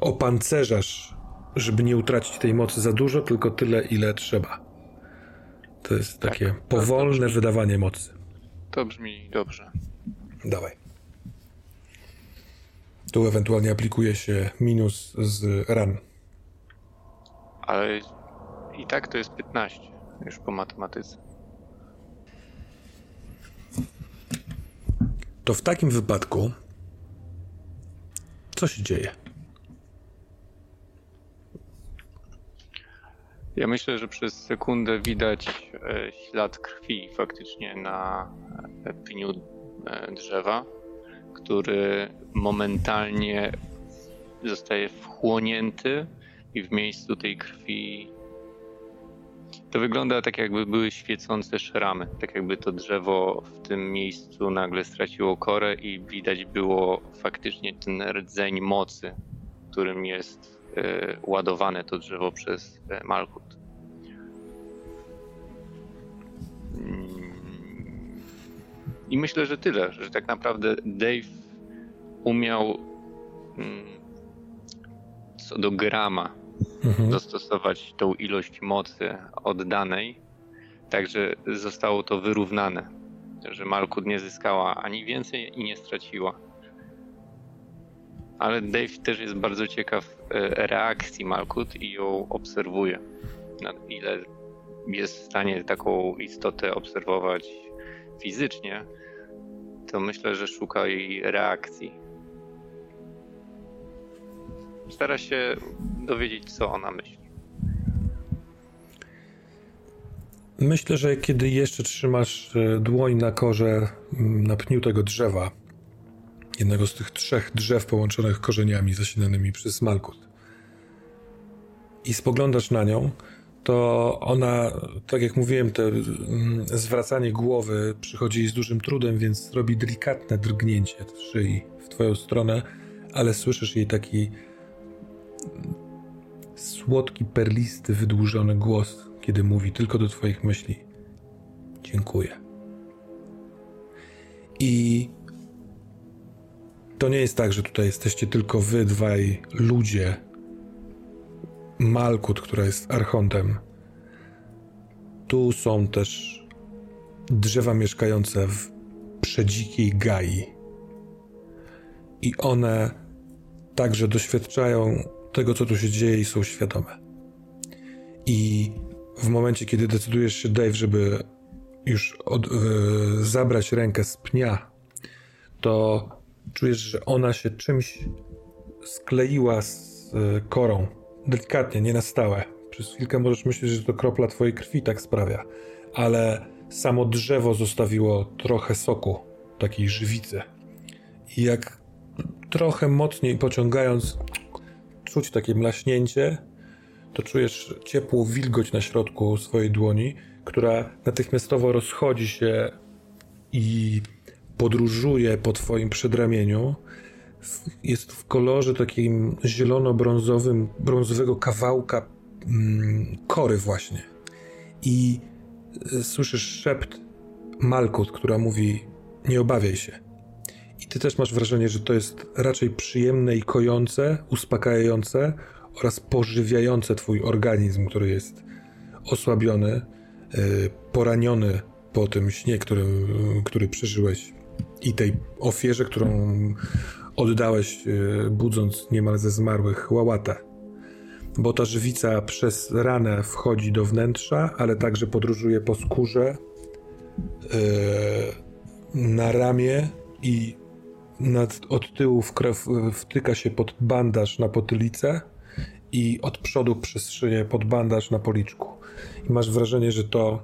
opancerzasz, żeby nie utracić tej mocy za dużo, tylko tyle, ile trzeba. To jest takie tak, powolne to wydawanie mocy. To brzmi dobrze. Dawaj. Tu ewentualnie aplikuje się minus z ran. Ale i tak to jest 15 już po matematyce. To w takim wypadku co się dzieje? Ja myślę, że przez sekundę widać e, ślad krwi faktycznie na e, pniu e, drzewa który momentalnie zostaje wchłonięty i w miejscu tej krwi to wygląda tak, jakby były świecące szramy. Tak jakby to drzewo w tym miejscu nagle straciło korę i widać było faktycznie ten rdzeń mocy, którym jest e, ładowane to drzewo przez e, Malkut. Mm. I myślę, że tyle, że tak naprawdę Dave umiał mm, co do grama mhm. dostosować tą ilość mocy oddanej, także zostało to wyrównane, że Malkut nie zyskała ani więcej i nie straciła. Ale Dave też jest bardzo ciekaw e, reakcji Malkut i ją obserwuje. Na ile jest w stanie taką istotę obserwować fizycznie, to myślę, że szuka jej reakcji. Stara się dowiedzieć, co ona myśli. Myślę, że kiedy jeszcze trzymasz e, dłoń na korze, na pniu tego drzewa, jednego z tych trzech drzew połączonych korzeniami zasilanymi przez Malkut, i spoglądasz na nią, to ona, tak jak mówiłem, to mm, zwracanie głowy przychodzi jej z dużym trudem, więc robi delikatne drgnięcie szyi w twoją stronę, ale słyszysz jej taki słodki, perlisty, wydłużony głos, kiedy mówi tylko do twoich myśli. Dziękuję. I to nie jest tak, że tutaj jesteście tylko wy dwaj ludzie. Malkut, która jest archontem. Tu są też drzewa mieszkające w przedzikiej gai. I one także doświadczają tego, co tu się dzieje i są świadome. I w momencie, kiedy decydujesz się, Dave, żeby już od, yy, zabrać rękę z pnia, to czujesz, że ona się czymś skleiła z yy, korą. Delikatnie, nie na stałe. Przez chwilkę możesz myśleć, że to kropla twojej krwi tak sprawia, ale samo drzewo zostawiło trochę soku, takiej żywicy. I jak trochę mocniej pociągając, czuć takie mlaśnięcie, to czujesz ciepłą wilgoć na środku swojej dłoni, która natychmiastowo rozchodzi się i podróżuje po twoim przedramieniu. Jest w kolorze takim zielono-brązowym, brązowego kawałka mm, kory właśnie. I y, słyszysz szept Malkut, która mówi nie obawiaj się. I ty też masz wrażenie, że to jest raczej przyjemne i kojące, uspokajające oraz pożywiające twój organizm, który jest osłabiony, e, poraniony po tym śnie, który, który przeżyłeś i tej ofierze, którą oddałeś, e, budząc niemal ze zmarłych łałatę. Bo ta żywica przez ranę wchodzi do wnętrza, ale także podróżuje po skórze, e, na ramię i nad, od tyłu w krew wtyka się pod bandaż na potylicę i od przodu przez pod bandaż na policzku. I masz wrażenie, że to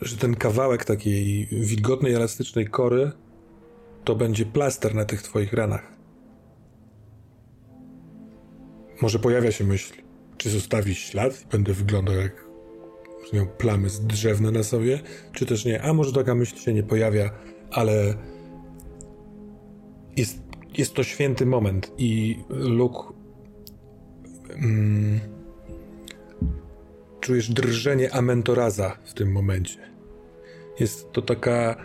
że ten kawałek takiej wilgotnej, elastycznej kory to będzie plaster na tych twoich ranach. Może pojawia się myśl, czy zostawić ślad i będę wyglądał jak miał plamy drzewne na sobie, czy też nie. A może taka myśl się nie pojawia, ale jest, jest to święty moment i Luke mm, czujesz drżenie Amentoraza w tym momencie. Jest to taka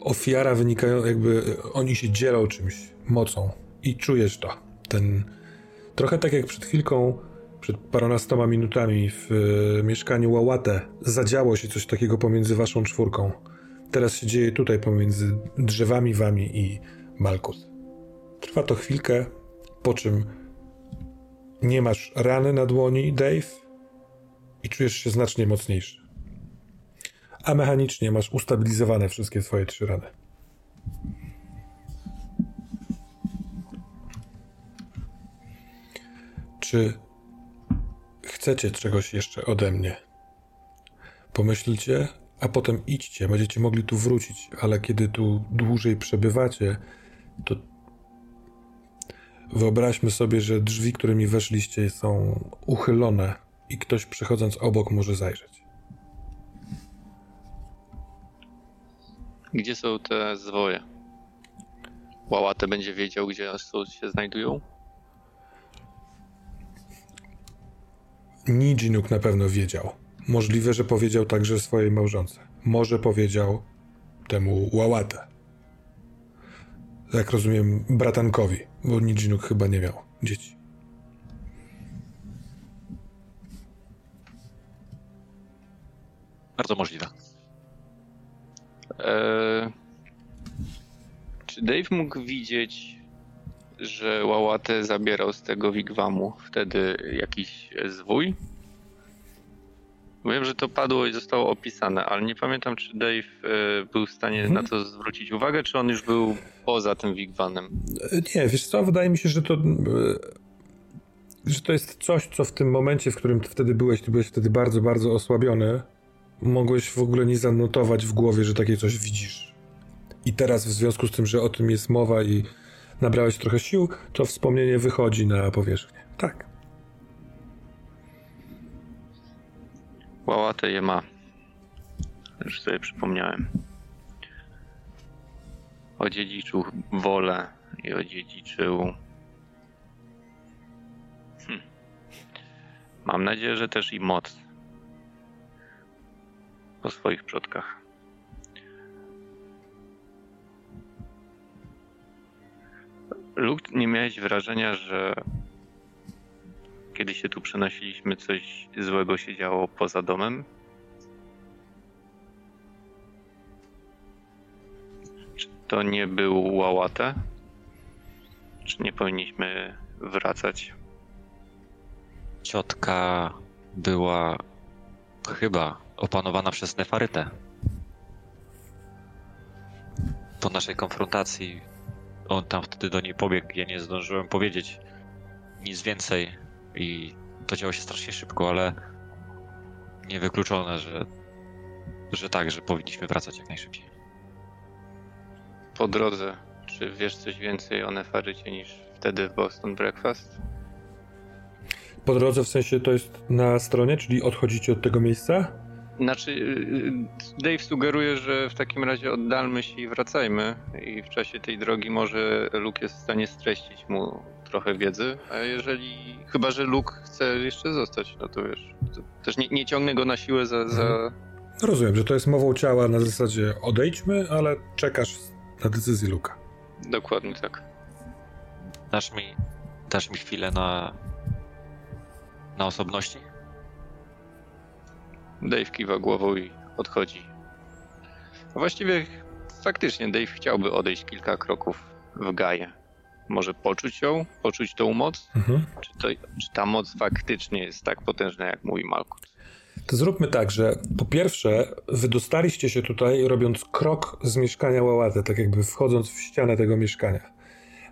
ofiara wynikająca, jakby oni się dzielą czymś, mocą i czujesz to. Ten, trochę tak jak przed chwilką, przed paronastoma minutami w e, mieszkaniu Łałatę zadziało się coś takiego pomiędzy waszą czwórką. Teraz się dzieje tutaj pomiędzy drzewami wami i Malkus. Trwa to chwilkę, po czym nie masz rany na dłoni, Dave, i czujesz się znacznie mocniejszy. A mechanicznie masz ustabilizowane wszystkie swoje trzy rany. Czy chcecie czegoś jeszcze ode mnie? Pomyślcie, a potem idźcie. Będziecie mogli tu wrócić, ale kiedy tu dłużej przebywacie, to wyobraźmy sobie, że drzwi, którymi weszliście, są uchylone i ktoś przechodząc obok może zajrzeć. Gdzie są te zwoje? Łałate będzie wiedział, gdzie się znajdują? Nijinuk na pewno wiedział. Możliwe, że powiedział także swojej małżonce. Może powiedział temu Łałatę jak rozumiem, bratankowi, bo Nijinuk chyba nie miał dzieci. Bardzo możliwe. Eee, czy Dave mógł widzieć, że Łałatę zabierał z tego wigwamu wtedy jakiś zwój? Wiem, że to padło i zostało opisane, ale nie pamiętam, czy Dave e, był w stanie hmm. na to zwrócić uwagę, czy on już był poza tym wigwanem. Nie, wiesz co, wydaje mi się, że to e, że to jest coś, co w tym momencie, w którym wtedy byłeś, ty byłeś wtedy bardzo, bardzo osłabiony, mogłeś w ogóle nie zanotować w głowie, że takie coś widzisz. I teraz w związku z tym, że o tym jest mowa i nabrałeś trochę sił, to wspomnienie wychodzi na powierzchnię. Tak. Łałatę je ma. Już sobie przypomniałem. Odziedziczył wolę i odziedziczył. Hm. Mam nadzieję, że też i moc po swoich przodkach. Luke, nie miałeś wrażenia, że kiedy się tu przenosiliśmy, coś złego się działo poza domem? Czy to nie był łałatę? Czy nie powinniśmy wracać? Ciotka była chyba opanowana przez Nefarytę. Po naszej konfrontacji on tam wtedy do niej pobiegł. Ja nie zdążyłem powiedzieć nic więcej i to działo się strasznie szybko, ale niewykluczone, że, że tak, że powinniśmy wracać jak najszybciej. Po drodze, czy wiesz coś więcej o Nefarycie niż wtedy w Boston Breakfast? Po drodze w sensie to jest na stronie, czyli odchodzicie od tego miejsca? Znaczy, y, Dave sugeruje, że w takim razie oddalmy się i wracajmy. I w czasie tej drogi może Luke jest w stanie streścić mu trochę wiedzy. A jeżeli. Chyba, że Luke chce jeszcze zostać, no to wiesz. To też nie, nie ciągnę go na siłę za. za... Mhm. Rozumiem, że to jest mową ciała na zasadzie odejdźmy, ale czekasz na decyzję Luka. Dokładnie tak. Dasz mi, dasz mi chwilę na, na osobności? Dave kiwa głową i odchodzi. Właściwie faktycznie Dave chciałby odejść kilka kroków w Gaję. Może poczuć ją, poczuć tą moc? Mhm. Czy, to, czy ta moc faktycznie jest tak potężna, jak mówi Malkut? To zróbmy tak, że po pierwsze wydostaliście się tutaj robiąc krok z mieszkania Łałatę, tak jakby wchodząc w ścianę tego mieszkania.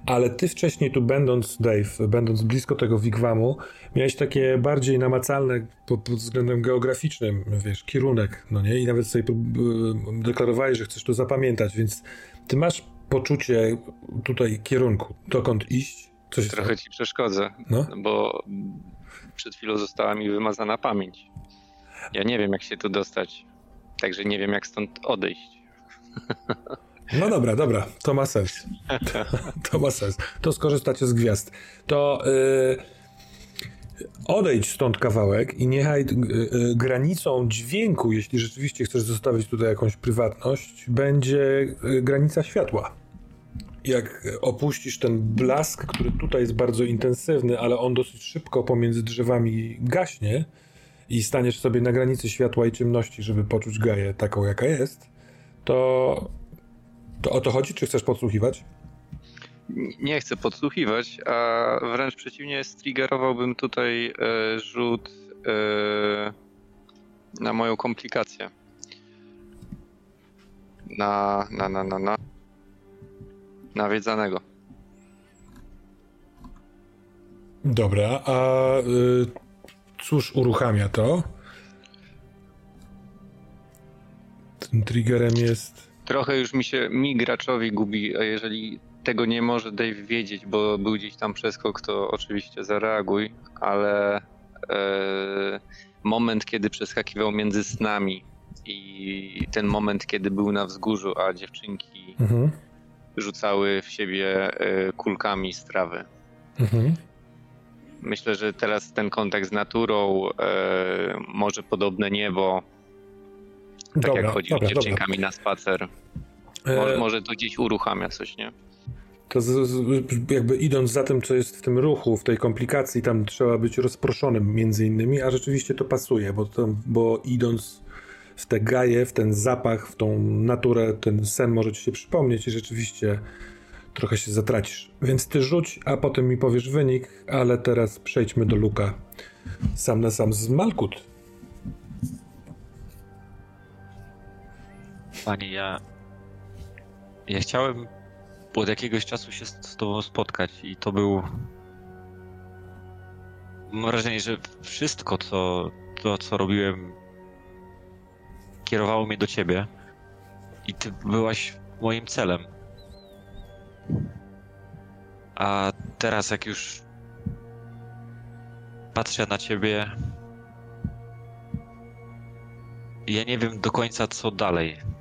Ale ty wcześniej tu będąc, Dave, będąc blisko tego wigwamu, miałeś takie bardziej namacalne pod, pod względem geograficznym, wiesz, kierunek, no nie? I nawet sobie y, deklarowałeś, że chcesz to zapamiętać, więc ty masz poczucie tutaj kierunku, dokąd iść. Coś Trochę ci przeszkodzę, No. bo przed chwilą została mi wymazana pamięć. Ja nie wiem, jak się tu dostać, także nie wiem, jak stąd odejść. No dobra, dobra, to ma sens. To ma sens. To skorzystacie z gwiazd. To yy, odejdź stąd kawałek i niechaj yy, yy, granicą dźwięku, jeśli rzeczywiście chcesz zostawić tutaj jakąś prywatność, będzie yy, granica światła. Jak opuścisz ten blask, który tutaj jest bardzo intensywny, ale on dosyć szybko pomiędzy drzewami gaśnie i staniesz sobie na granicy światła i ciemności, żeby poczuć gaję taką, jaka jest, to to o to chodzi, czy chcesz podsłuchiwać? Nie chcę podsłuchiwać, a wręcz przeciwnie, striggerowałbym tutaj e, rzut e, na moją komplikację. Na, na, na, na, na. Nawiedzanego. Dobra, a y, cóż uruchamia to? Tym triggerem jest. Trochę już mi się, mi graczowi gubi, a jeżeli tego nie może Dave wiedzieć, bo był gdzieś tam przeskok, to oczywiście zareaguj, ale e, moment, kiedy przeskakiwał między snami i ten moment, kiedy był na wzgórzu, a dziewczynki Mhm, rzucały w siebie e, kulkami z trawy. mhm. Myślę, że teraz ten kontakt z naturą, e, może podobne niebo, tak Dobra, jak chodzi dobra, z dziewczynkami na spacer. dobra. Może, E, może to gdzieś uruchamia coś, nie? To z, z, jakby idąc za tym, co jest w tym ruchu, w tej komplikacji, tam trzeba być rozproszonym między innymi, a rzeczywiście to pasuje, bo, to, bo idąc w te gaje, w ten zapach, w tą naturę, ten sen może ci się przypomnieć i rzeczywiście trochę się zatracisz. Więc ty rzuć, a potem mi powiesz wynik, ale teraz przejdźmy do Luka. Sam na sam z Malkut. Pani, ja. Ja chciałem od jakiegoś czasu się z, tobą spotkać i to był. Mam wrażenie, że wszystko, co, to, co robiłem, kierowało mnie do ciebie. I ty byłaś moim celem. A teraz, jak już patrzę na ciebie, ja nie wiem do końca, co dalej.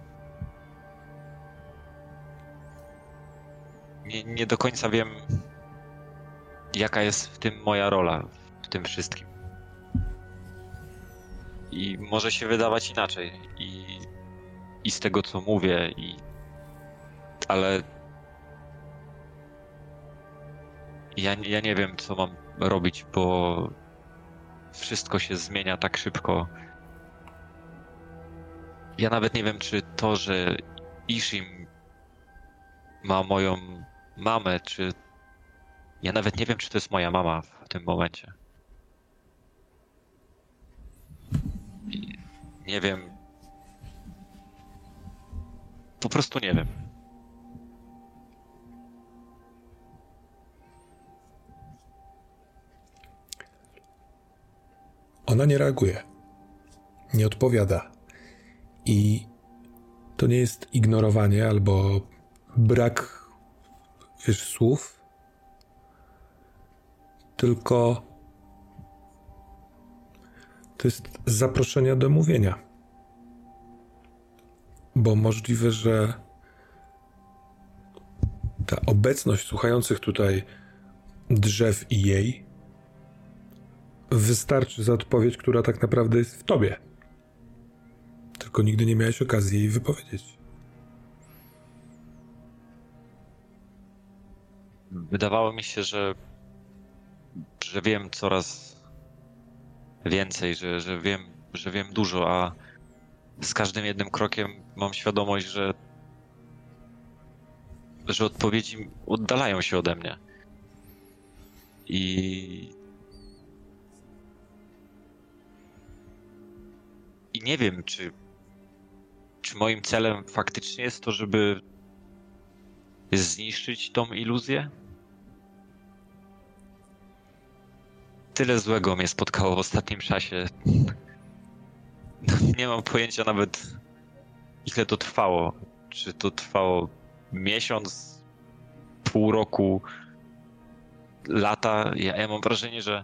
Nie, nie do końca wiem, jaka jest w tym moja rola, w tym wszystkim. I może się wydawać inaczej. I, i z tego, co mówię, i. Ale. Ja, ja nie wiem, co mam robić, bo wszystko się zmienia tak szybko. Ja nawet nie wiem, czy to, że Ishim ma moją mamę, czy. Ja nawet nie wiem, czy to jest moja mama w tym momencie. Nie wiem. Po prostu nie wiem. Ona nie reaguje. Nie odpowiada. I to nie jest ignorowanie albo brak wiesz, słów, tylko to jest zaproszenie do mówienia. Bo możliwe, że ta obecność słuchających tutaj drzew i jej wystarczy za odpowiedź, która tak naprawdę jest w tobie. Tylko nigdy nie miałeś okazji jej wypowiedzieć. Wydawało mi się, że, że wiem coraz więcej, że, że, wiem, że wiem dużo, a z każdym jednym krokiem mam świadomość, że, że odpowiedzi oddalają się ode mnie. I. I nie wiem, czy, czy moim celem faktycznie jest to, żeby zniszczyć tą iluzję? Tyle złego mnie spotkało w ostatnim czasie. Nie mam pojęcia nawet, ile to trwało. Czy to trwało miesiąc, pół roku, lata? Ja, ja mam wrażenie, że,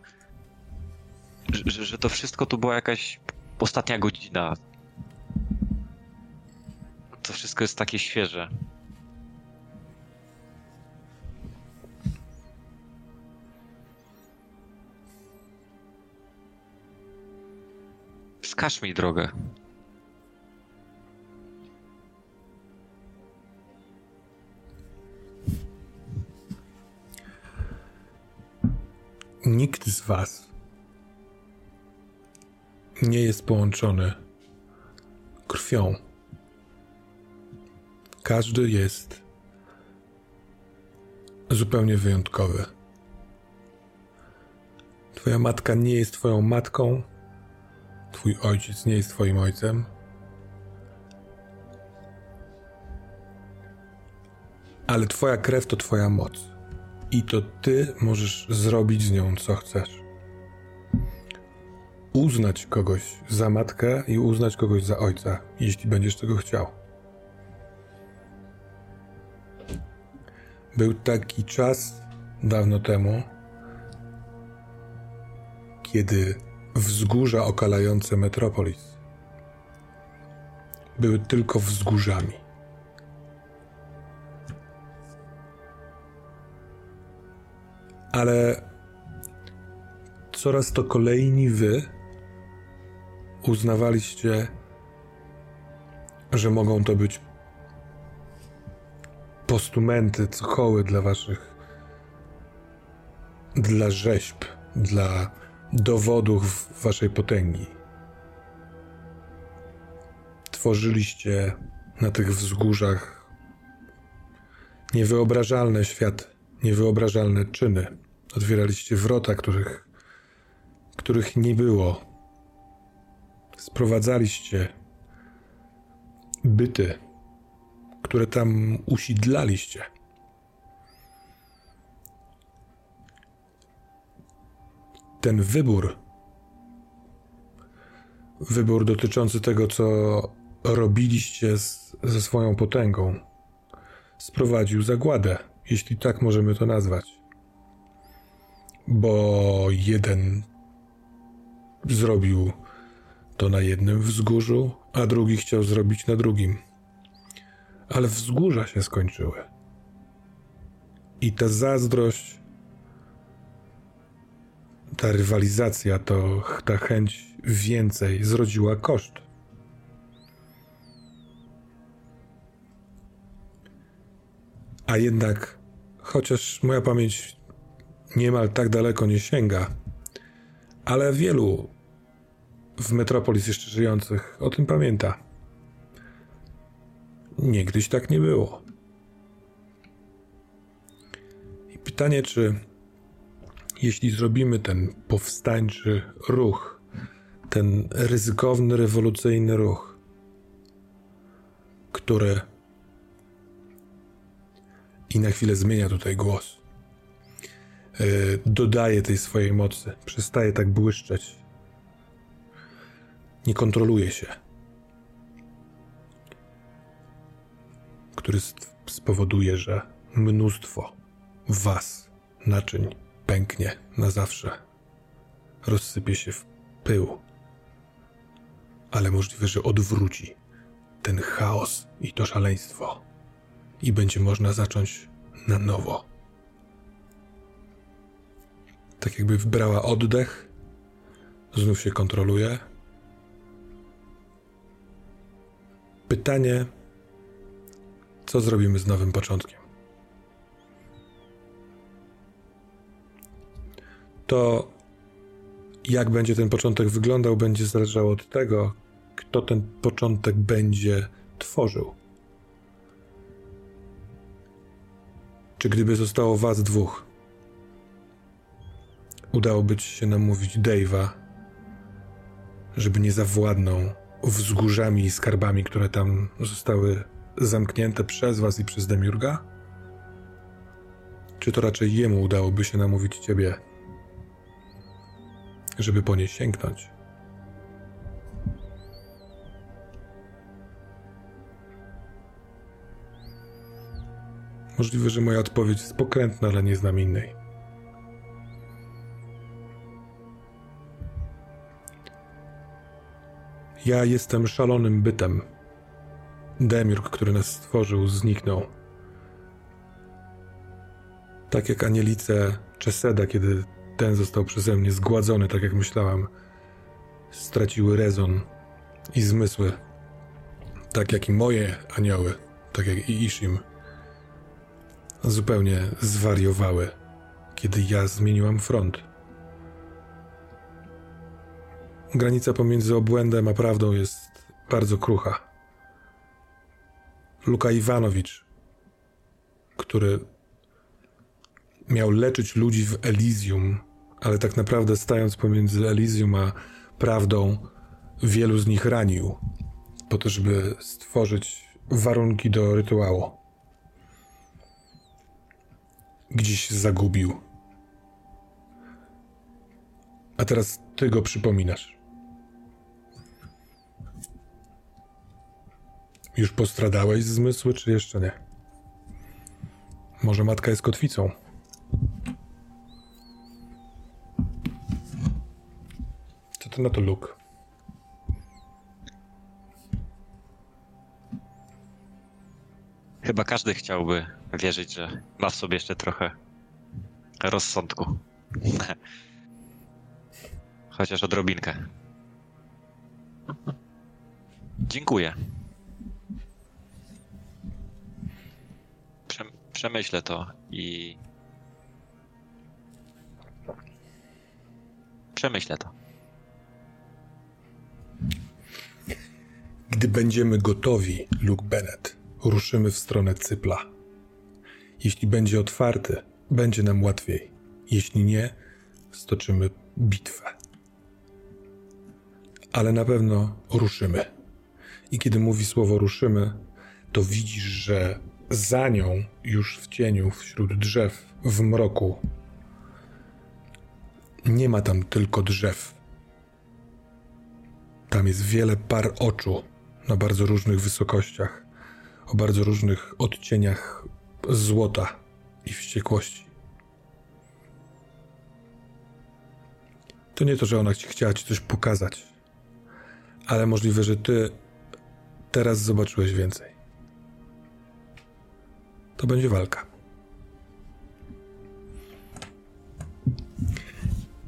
że, że to wszystko to była jakaś ostatnia godzina. To wszystko jest takie świeże. Wskaż mi drogę. Nikt z Was nie jest połączony krwią. Każdy jest zupełnie wyjątkowy. Twoja matka nie jest Twoją matką, Twój ojciec nie jest Twoim ojcem. Ale Twoja krew to Twoja moc. I to Ty możesz zrobić z nią, co chcesz. Uznać kogoś za matkę i uznać kogoś za ojca, jeśli będziesz tego chciał. Był taki czas dawno temu, kiedy wzgórza okalające Metropolis były tylko wzgórzami. Ale coraz to kolejni wy uznawaliście, że mogą to być postumenty, cochoły dla waszych, dla rzeźb, dla dowodów waszej potęgi. Tworzyliście na tych wzgórzach niewyobrażalne światy, niewyobrażalne czyny. Otwieraliście wrota, których, których nie było. Sprowadzaliście byty, które tam usidlaliście. Ten wybór, wybór dotyczący tego, co robiliście z, ze swoją potęgą, sprowadził zagładę, jeśli tak możemy to nazwać. Bo jeden zrobił to na jednym wzgórzu, a drugi chciał zrobić na drugim. Ale wzgórza się skończyły. I ta zazdrość, ta rywalizacja, to ta chęć więcej zrodziła koszt. A jednak, chociaż moja pamięć niemal tak daleko nie sięga, ale wielu w Metropolis jeszcze żyjących o tym pamięta. Niegdyś tak nie było. I pytanie, czy jeśli zrobimy ten powstańczy ruch, ten ryzykowny, rewolucyjny ruch, który i na chwilę zmienia tutaj głos, yy, dodaje tej swojej mocy, przestaje tak błyszczeć, nie kontroluje się, który spowoduje, że mnóstwo was naczyń pęknie na zawsze, rozsypie się w pył, ale możliwe, że odwróci ten chaos i to szaleństwo i będzie można zacząć na nowo. Tak jakby wbrała oddech, znów się kontroluje. Pytanie, co zrobimy z nowym początkiem? To jak będzie ten początek wyglądał, będzie zależało od tego, kto ten początek będzie tworzył. Czy gdyby zostało was dwóch, udałoby ci się namówić Dave'a, żeby nie zawładnął wzgórzami i skarbami, które tam zostały zamknięte przez was i przez Demiurga? Czy to raczej jemu udałoby się namówić ciebie, żeby po nie sięgnąć? Możliwe, że moja odpowiedź jest pokrętna, ale nie znam innej. Ja jestem szalonym bytem. Demiurg, który nas stworzył, zniknął. Tak jak anielice Czeseda, kiedy ten został przeze mnie zgładzony, tak jak myślałam, straciły rezon i zmysły. Tak jak i moje anioły, tak jak i Ishim zupełnie zwariowały, kiedy ja zmieniłam front. Granica pomiędzy obłędem a prawdą jest bardzo krucha. Luka Iwanowicz, który miał leczyć ludzi w Elysium, ale tak naprawdę stając pomiędzy Elysium a prawdą, wielu z nich ranił, po to, żeby stworzyć warunki do rytuału gdzieś zagubił. A teraz ty go przypominasz. Już postradałeś zmysły, czy jeszcze nie? Może matka jest kotwicą? To na to luk? Chyba każdy chciałby wierzyć, że ma w sobie jeszcze trochę rozsądku. Chociaż odrobinkę. Dziękuję. przemyślę to i. Przemyślę to. Gdy będziemy gotowi, Luke Bennett, ruszymy w stronę Cypla. Jeśli będzie otwarty, będzie nam łatwiej. Jeśli nie, stoczymy bitwę. Ale na pewno ruszymy. I kiedy mówi słowo ruszymy, to widzisz, że za nią, już w cieniu, wśród drzew, w mroku, nie ma tam tylko drzew. Tam jest wiele par oczu na bardzo różnych wysokościach, o bardzo różnych odcieniach złota i wściekłości. To nie to, że ona ci chciała ci coś pokazać, ale możliwe, że ty teraz zobaczyłeś więcej. To będzie walka.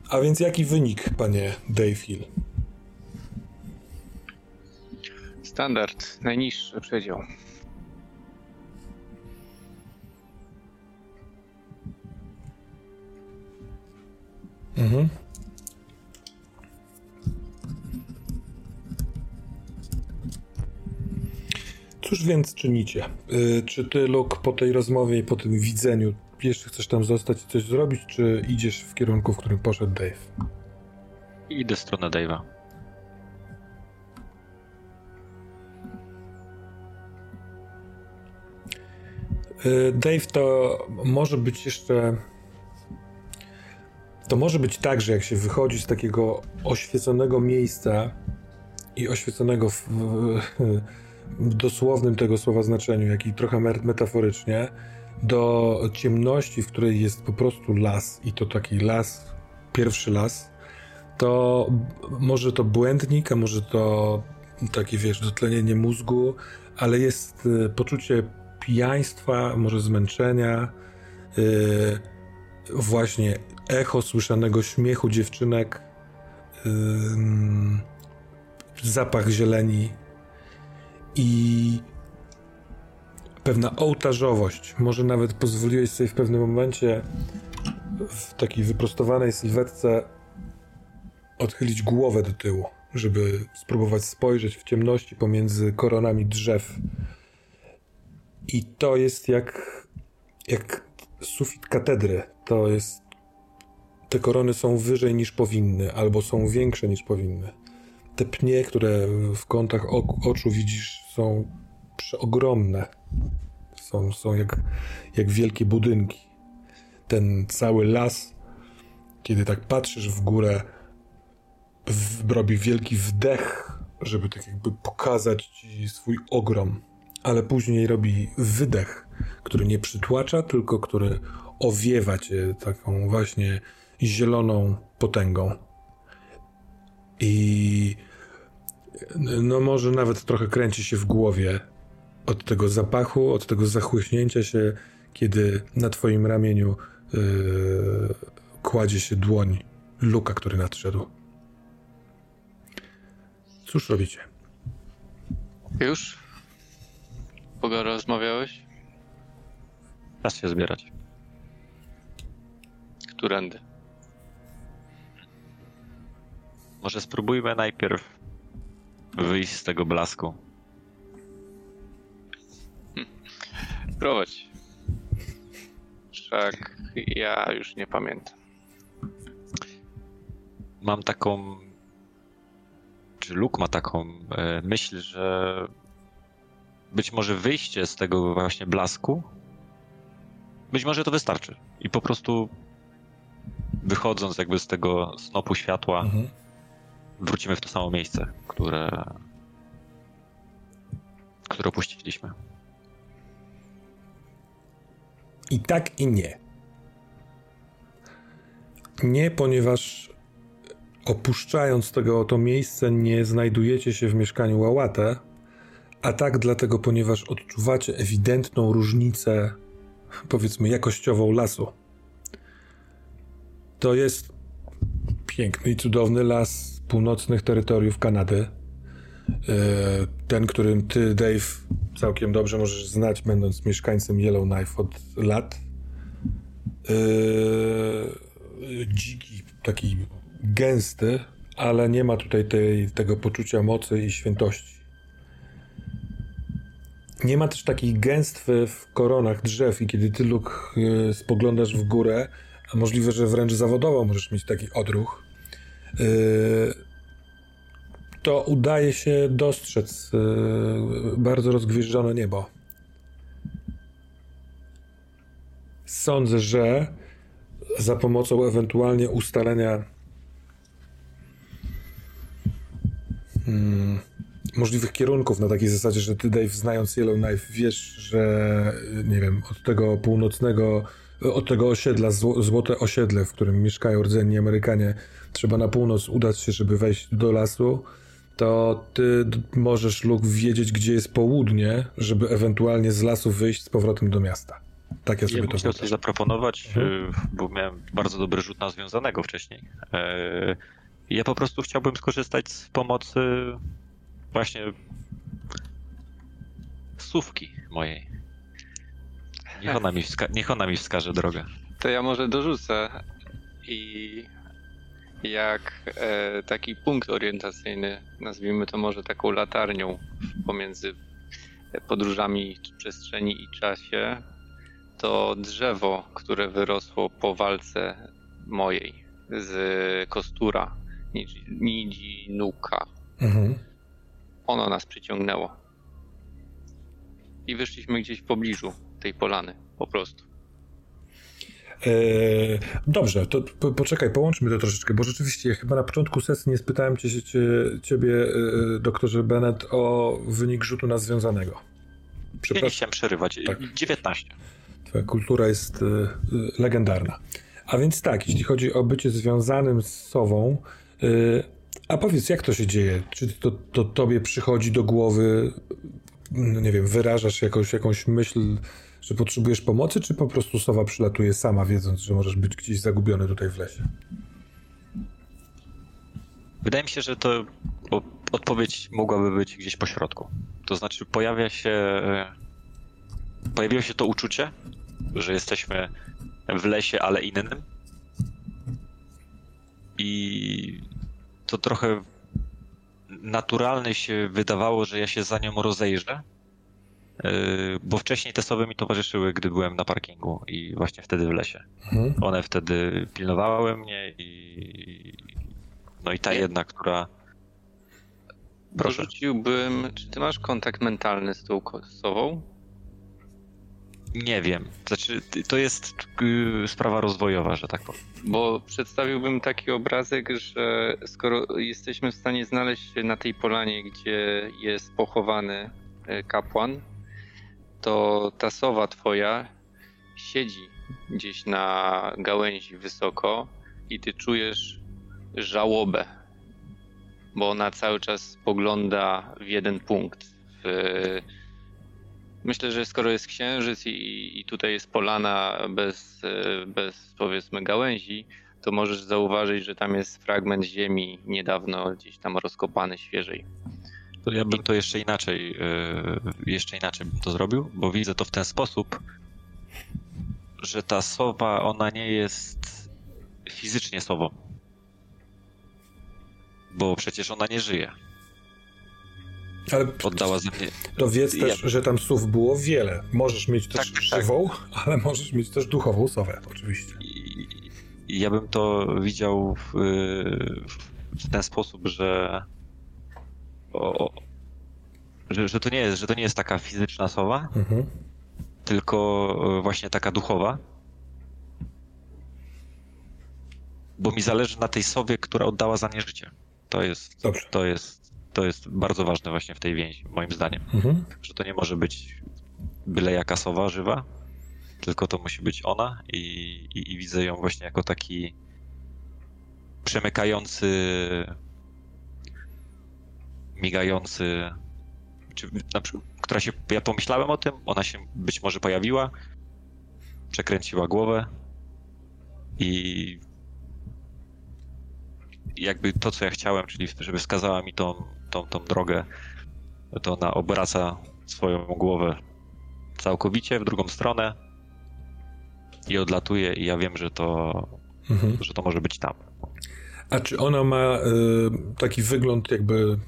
A więc jaki wynik, panie Dave Hill? Standard, najniższy przedział. Mhm. Cóż więc czynicie? Y, czy ty, Luke, po tej rozmowie i po tym widzeniu jeszcze chcesz tam zostać i coś zrobić, czy idziesz w kierunku, w którym poszedł Dave? Idę w stronę Dave'a. Dave, to może być jeszcze. To może być tak, że jak się wychodzi z takiego oświeconego miejsca i oświeconego w, w, w dosłownym tego słowa znaczeniu, jak i trochę metaforycznie, do ciemności, w której jest po prostu las i to taki las, pierwszy las, to może to błędnik, a może to takie, wiesz, dotlenienie mózgu, ale jest y, poczucie pijaństwa, może zmęczenia, yy, właśnie echo słyszanego śmiechu dziewczynek, yy, zapach zieleni i pewna ołtarzowość. Może nawet pozwoliłeś sobie w pewnym momencie w takiej wyprostowanej sylwetce odchylić głowę do tyłu, żeby spróbować spojrzeć w ciemności pomiędzy koronami drzew i to jest jak, jak sufit katedry. To jest. Te korony są wyżej niż powinny, albo są większe niż powinny. Te pnie, które w kątach oczu widzisz, są przeogromne. Są, są jak, jak wielkie budynki. Ten cały las, kiedy tak patrzysz w górę, w, robi wielki wdech, żeby tak jakby pokazać ci swój ogrom ale później robi wydech, który nie przytłacza, tylko który owiewa cię taką właśnie zieloną potęgą. I no może nawet trochę kręci się w głowie od tego zapachu, od tego zachłyśnięcia się, kiedy na twoim ramieniu yy, kładzie się dłoń Luka, który nadszedł. Cóż robicie? Już? Kogo rozmawiałeś? Czas się zbierać. Którędy? Może spróbujmy najpierw wyjść z tego blasku. Prowadź. Wszak ja już nie pamiętam. Mam taką. Czy Luke ma taką e, myśl, że być może wyjście z tego właśnie blasku, być może to wystarczy. I po prostu wychodząc jakby z tego snopu światła, mhm. wrócimy w to samo miejsce, które, które opuściliśmy. I tak i nie. Nie, ponieważ opuszczając tego oto miejsce, nie znajdujecie się w mieszkaniu Łałatę, a tak dlatego, ponieważ odczuwacie ewidentną różnicę, powiedzmy, jakościową lasu. To jest piękny i cudowny las północnych terytoriów Kanady. E, ten, którym ty, Dave, całkiem dobrze możesz znać, będąc mieszkańcem Yellowknife od lat. E, dziki, taki gęsty, ale nie ma tutaj tej, tego poczucia mocy i świętości. Nie ma też takiej gęstwy w koronach drzew i kiedy ty, Luke, y, spoglądasz w górę, a możliwe, że wręcz zawodowo możesz mieć taki odruch, y, to udaje się dostrzec y, bardzo rozgwieżdżone niebo. Sądzę, że za pomocą ewentualnie ustalenia hmm, możliwych kierunków na takiej zasadzie, że ty, Dave, znając Yellowknife, wiesz, że nie wiem, od tego północnego, od tego osiedla, złote osiedle, w którym mieszkają rdzenni Amerykanie, trzeba na północ udać się, żeby wejść do lasu, to ty możesz, Luke, wiedzieć, gdzie jest południe, żeby ewentualnie z lasu wyjść z powrotem do miasta. Tak ja sobie ja to chciał coś zaproponować, mhm. bo miałem bardzo dobry rzut na związanego wcześniej. E, ja po prostu chciałbym skorzystać z pomocy właśnie słówki mojej. Niech ona mi, wska- niech ona mi wskaże drogę. To ja może dorzucę i jak e, taki punkt orientacyjny, nazwijmy to może taką latarnią pomiędzy podróżami w przestrzeni i czasie, to drzewo, które wyrosło po walce mojej z Kostura, Nidzi Nuka. Mhm. Ono nas przyciągnęło. I wyszliśmy gdzieś w pobliżu tej polany, po prostu. Eee, dobrze, to po, poczekaj, połączmy to troszeczkę, bo rzeczywiście chyba na początku sesji nie spytałem cię, cię, ciebie, e, doktorze Bennett, o wynik rzutu na związanego. Przepraszam. Ja nie chciałem przerywać. Tak. 19. Twoja kultura jest e, e, legendarna. A więc tak, jeśli chodzi o bycie związanym z sobą, a powiedz, jak to się dzieje? Czy to, to tobie przychodzi do głowy, no nie wiem, wyrażasz jakąś, jakąś myśl, że potrzebujesz pomocy, czy po prostu sowa przylatuje sama, wiedząc, że możesz być gdzieś zagubiony tutaj w lesie? Wydaje mi się, że to odpowiedź mogłaby być gdzieś po środku. To znaczy pojawia się pojawiło się to uczucie, że jesteśmy w lesie, ale innym. I to trochę naturalne się wydawało, że ja się za nią rozejrzę, yy, bo wcześniej te sowy mi towarzyszyły, gdy byłem na parkingu i właśnie wtedy w lesie. Mhm. One wtedy pilnowały mnie i no i ta jedna, która Proszę. Porzuciłbym, czy ty masz kontakt mentalny z tą sową? Nie wiem. Znaczy, to jest yy, sprawa rozwojowa, że tak powiem. Bo przedstawiłbym taki obrazek, że skoro jesteśmy w stanie znaleźć się na tej polanie, gdzie jest pochowany e, kapłan, to ta sowa twoja siedzi gdzieś na gałęzi wysoko i ty czujesz żałobę, bo ona cały czas spogląda w jeden punkt. W, Myślę, że skoro jest księżyc i, i tutaj jest polana bez, bez powiedzmy gałęzi, to możesz zauważyć, że tam jest fragment ziemi niedawno gdzieś tam rozkopany świeżej. To ja bym to jeszcze inaczej, yy, jeszcze inaczej bym to zrobił, bo widzę to w ten sposób, że ta sowa, ona nie jest fizycznie sową. Bo przecież ona nie żyje. Ale oddała ze mnie. To wiedz też, ja... że tam słów było wiele. Możesz mieć też tak, tak. żywą, tak. ale możesz mieć też duchową sowę, oczywiście. I, ja bym to widział w, w ten sposób, że, o, że, że, to nie jest, że to nie jest taka fizyczna sowa, mhm. tylko właśnie taka duchowa. Bo mi zależy na tej sowie, która oddała za nie życie. To jest, Dobrze. to jest to jest bardzo ważne właśnie w tej więzi, moim zdaniem. Mhm. Że to nie może być byle jaka sowa żywa, tylko to musi być ona i, i, i widzę ją właśnie jako taki przemykający, migający, czy na przykład, która się, ja pomyślałem o tym, ona się być może pojawiła, przekręciła głowę i jakby to, co ja chciałem, czyli żeby wskazała mi tą, tą, tą drogę, to ona obraca swoją głowę całkowicie w drugą stronę i odlatuje i ja wiem, że to, mhm. że to może być tam. A czy ona ma y, taki wygląd jakby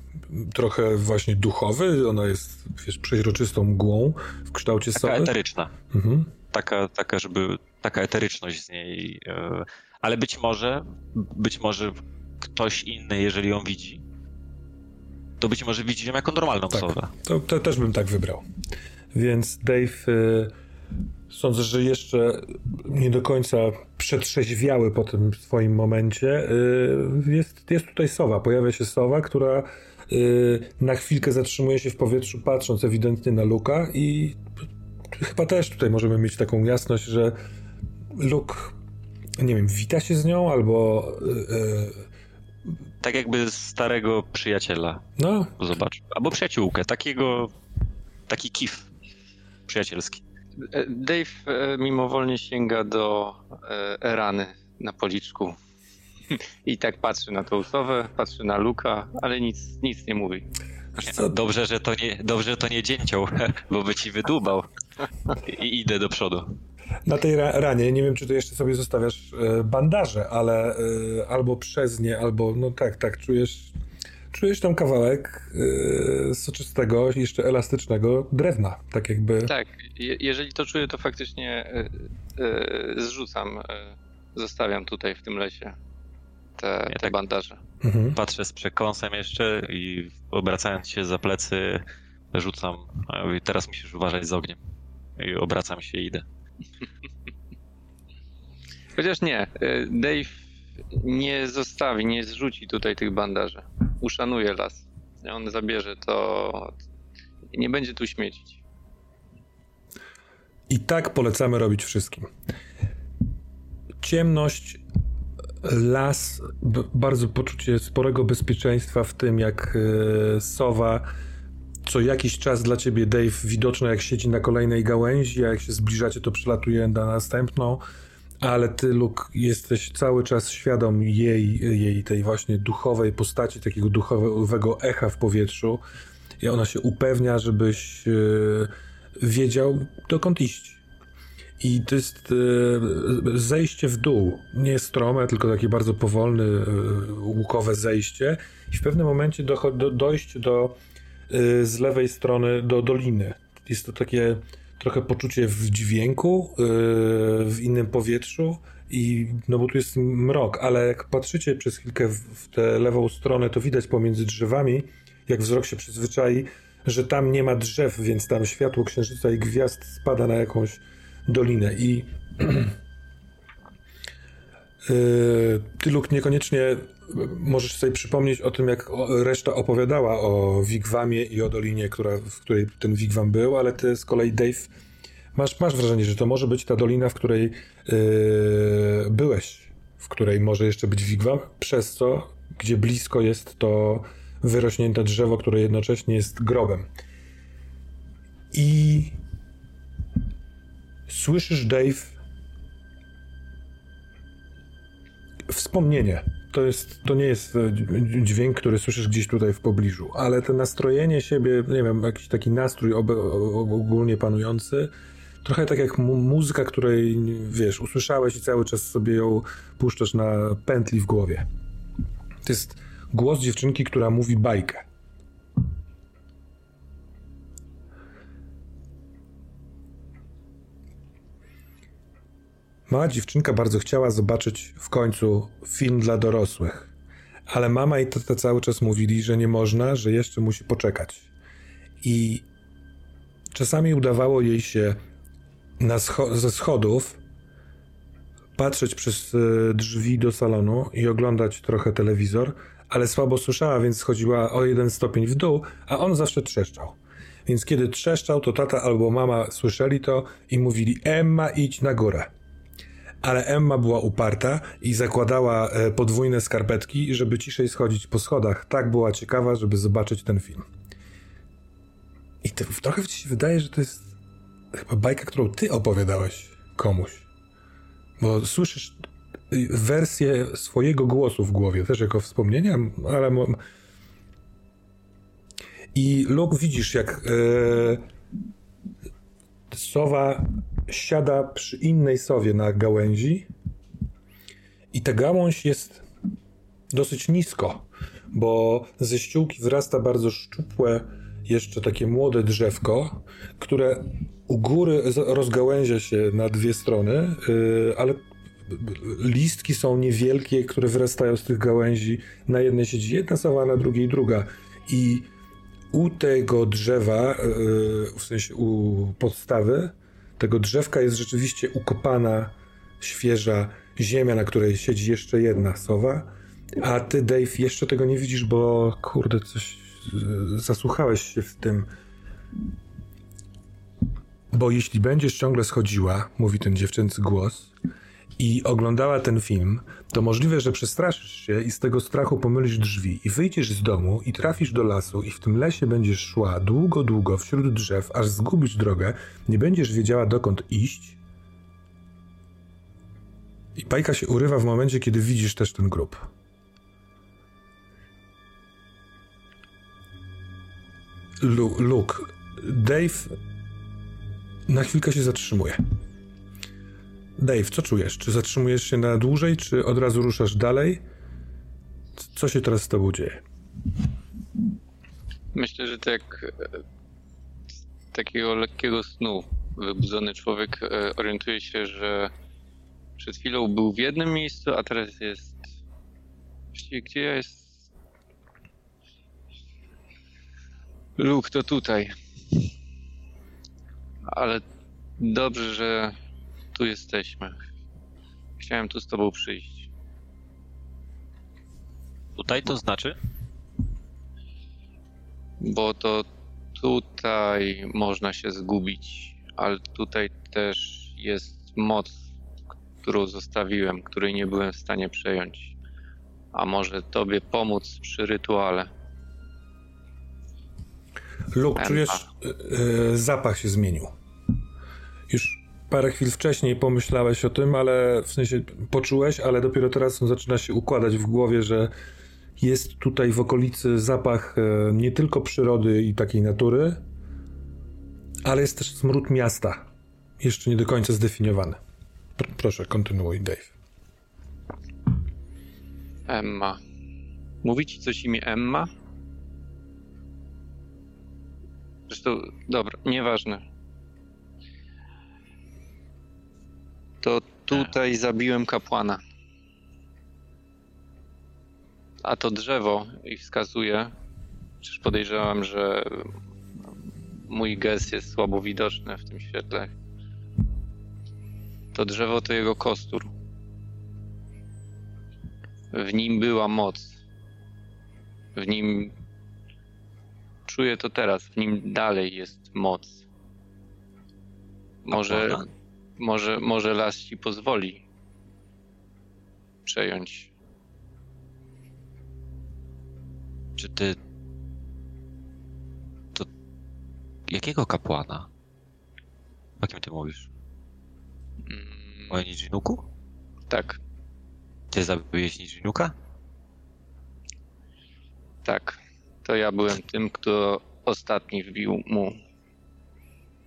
trochę właśnie duchowy? Ona jest wiesz, przeźroczystą mgłą w kształcie taka sowy? eteryczna. Mhm. Taka, taka, żeby taka eteryczność z niej. Y, ale być może, być może ktoś inny, jeżeli ją widzi, to być może widzi ją jako normalną tak, osobę. To, to, też bym tak wybrał. Więc Dave, y, sądzę, że jeszcze nie do końca przetrzeźwiały po tym swoim momencie. Y, jest, jest tutaj sowa, pojawia się sowa, która y, na chwilkę zatrzymuje się w powietrzu, patrząc ewidentnie na Luka i chyba też tutaj możemy mieć taką jasność, że Luke, nie wiem, wita się z nią albo tak jakby starego przyjaciela. No. Zobacz. Albo przyjaciółkę, takiego, taki kif przyjacielski. E, Dave e, mimowolnie sięga do e, rany na policzku. I tak patrzy na tą sowę, patrzy na Luka, ale nic, nic nie mówi. Co? Dobrze, że to nie, dobrze, że to nie dzięcioł, bo by ci wydłubał. I idę do przodu. Na tej ra ranie, nie wiem, czy ty jeszcze sobie zostawiasz e, bandaże, ale e, albo przez nie, albo, no tak, tak, czujesz, czujesz tam kawałek e, soczystego, jeszcze elastycznego drewna, tak jakby... Tak, je, jeżeli to czuję, to faktycznie zrzucam, zostawiam tutaj w tym lesie te, Ja te tak- bandaże. Mhm. Patrzę z przekąsem jeszcze i obracając się za plecy rzucam. Teraz musisz uważać z ogniem. I obracam się i idę. Chociaż nie, e, Dave nie zostawi, nie zrzuci tutaj tych bandaży. Uszanuje las. On zabierze to, nie będzie tu śmiecić. I tak polecamy robić wszystkim. Ciemność, las, bardzo poczucie sporego bezpieczeństwa w tym, jak e, sowa co jakiś czas dla ciebie Dave widoczna jak siedzi na kolejnej gałęzi, a jak się zbliżacie to przylatuje na następną, ale ty Luke jesteś cały czas świadom jej, jej tej właśnie duchowej postaci, takiego duchowego echa w powietrzu i ona się upewnia, żebyś e, wiedział dokąd iść. I to jest e, zejście w dół. Nie strome, tylko takie bardzo powolne, e, łukowe zejście. I w pewnym momencie docho- do, dojść do z lewej strony do doliny. Jest to takie trochę poczucie w dźwięku, e, w innym powietrzu. I no bo tu jest mrok, ale jak patrzycie przez chwilkę w, tę lewą stronę, to widać pomiędzy drzewami, jak wzrok się przyzwyczai, że tam nie ma drzew, więc tam światło księżyca i gwiazd spada na jakąś dolinę. I yy, ty, Luke, niekoniecznie możesz sobie przypomnieć o tym, jak reszta opowiadała o Wigwamie i o dolinie, która, w której ten Wigwam był, ale ty z kolei, Dave, masz, masz wrażenie, że to może być ta dolina, w której yy, byłeś, w której może jeszcze być Wigwam, przez co, gdzie blisko jest to wyrośnięte drzewo, które jednocześnie jest grobem. I słyszysz, Dave, wspomnienie. To, jest, to nie jest e, dź- dźwięk, który słyszysz gdzieś tutaj w pobliżu, ale to nastrojenie siebie, nie wiem, jakiś taki nastrój ogólnie panujący, trochę tak jak mu- muzyka, której, wiesz, usłyszałeś i cały czas sobie ją puszczasz na pętli w głowie. To jest głos dziewczynki, która mówi bajkę. Mała dziewczynka bardzo chciała zobaczyć w końcu film dla dorosłych, ale mama i tata cały czas mówili, że nie można, że jeszcze musi poczekać. I czasami udawało jej się scho- ze schodów patrzeć przez e, drzwi do salonu i oglądać trochę telewizor, ale słabo słyszała, więc schodziła o jeden stopień w dół, a on zawsze trzeszczał. Więc kiedy trzeszczał, to tata albo mama słyszeli to i mówili: Emma, idź na górę. Ale Emma była uparta i zakładała e, podwójne skarpetki, żeby ciszej schodzić po schodach. Tak była ciekawa, żeby zobaczyć ten film. I to, trochę ci się wydaje, że to jest chyba bajka, którą ty opowiadałeś komuś. Bo słyszysz y, wersję swojego głosu w głowie, też jako wspomnienia, ale. I Luke widzisz, jak e, sowa siada przy innej sowie na gałęzi i ta gałąź jest dosyć nisko, bo ze ściółki wyrasta bardzo szczupłe, jeszcze takie młode drzewko, które u góry rozgałęzia się na dwie strony, yy, ale listki są niewielkie, które wyrastają z tych gałęzi. Na jednej siedzi jedna sowa, na drugiej druga. I u tego drzewa, yy, w sensie u podstawy, tego drzewka jest rzeczywiście ukopana, świeża ziemia, na której siedzi jeszcze jedna sowa, a ty, Dave, jeszcze tego nie widzisz, bo kurde, coś yy, zasłuchałeś się w tym. Bo jeśli będziesz ciągle schodziła, mówi ten dziewczęcy głos, i oglądała ten film, to możliwe, że przestraszysz się i z tego strachu pomylisz drzwi i wyjdziesz z domu i trafisz do lasu i w tym lesie będziesz szła długo, długo wśród drzew, aż zgubisz drogę, nie będziesz wiedziała dokąd iść. I bajka się urywa w momencie, kiedy widzisz też ten grób. Lu Luke, Dave na chwilkę się zatrzymuje. Dave, co czujesz? Czy zatrzymujesz się na dłużej, czy od razu ruszasz dalej? Co się teraz z tobą dzieje? Myślę, że tak z takiego lekkiego snu wybudzony człowiek e, orientuje się, że przed chwilą był w jednym miejscu, a teraz jest. Właściwie gdzie ja jest? Luke, to tutaj. Ale dobrze, że tu jesteśmy. Chciałem tu z tobą przyjść. Tutaj to znaczy? Bo to tutaj można się zgubić, ale tutaj też jest moc, którą zostawiłem, której nie byłem w stanie przejąć. A może tobie pomóc przy rytuale? Luke, Emma. czujesz, yy, zapach się zmienił. Już parę chwil wcześniej pomyślałeś o tym, ale w sensie poczułeś, ale dopiero teraz zaczyna się układać w głowie, że jest tutaj w okolicy zapach e, nie tylko przyrody i takiej natury, ale jest też smród miasta. Jeszcze nie do końca zdefiniowany. Pr- proszę, kontynuuj, Dave. Emma. Mówi ci coś imię Emma? Zresztą, dobra, nieważne. To tutaj zabiłem kapłana. A to drzewo i wskazuje, przecież podejrzewam, że mój gest jest słabo widoczny w tym świetle. To drzewo to jego kostur. W nim była moc. W nim. Czuję to teraz. W nim dalej jest moc. Może, Kapłana? Może, może las ci pozwoli przejąć. Czy ty. To. Jakiego kapłana? O kim ty mówisz? Mm, O Nijinuku? tak, Ty zabiłeś Nijinuka? tak. To ja byłem tym, kto ostatni wbił mu